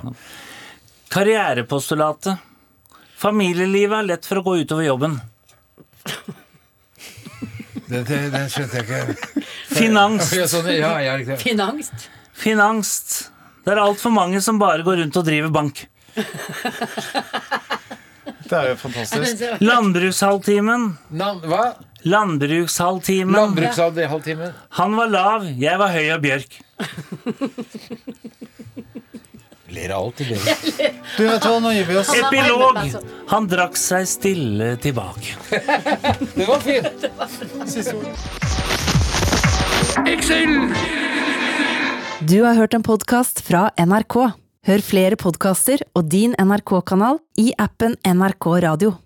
Karrierepostulatet. Familielivet er lett for å gå utover jobben. Den, skjønte jeg ikke. Finans. Ja, sånn, ja, ja. Finangst. Finangst. Det er altfor mange som bare går rundt og driver bank. Det er jo fantastisk. Landbrukshalvtimen. Hva? Landbrukshalvtimen. Landbrukshalvtimen. Han var lav, jeg var høy og bjørk. Ler av alt, det. Du vet hva, nå gir vi oss. Epilog. Han drakk seg stille tilbake. [LAUGHS] Det var fint. Siste ord. Excel! Du har hørt en podkast fra NRK. Hør flere podkaster og din NRK-kanal i appen NRK Radio.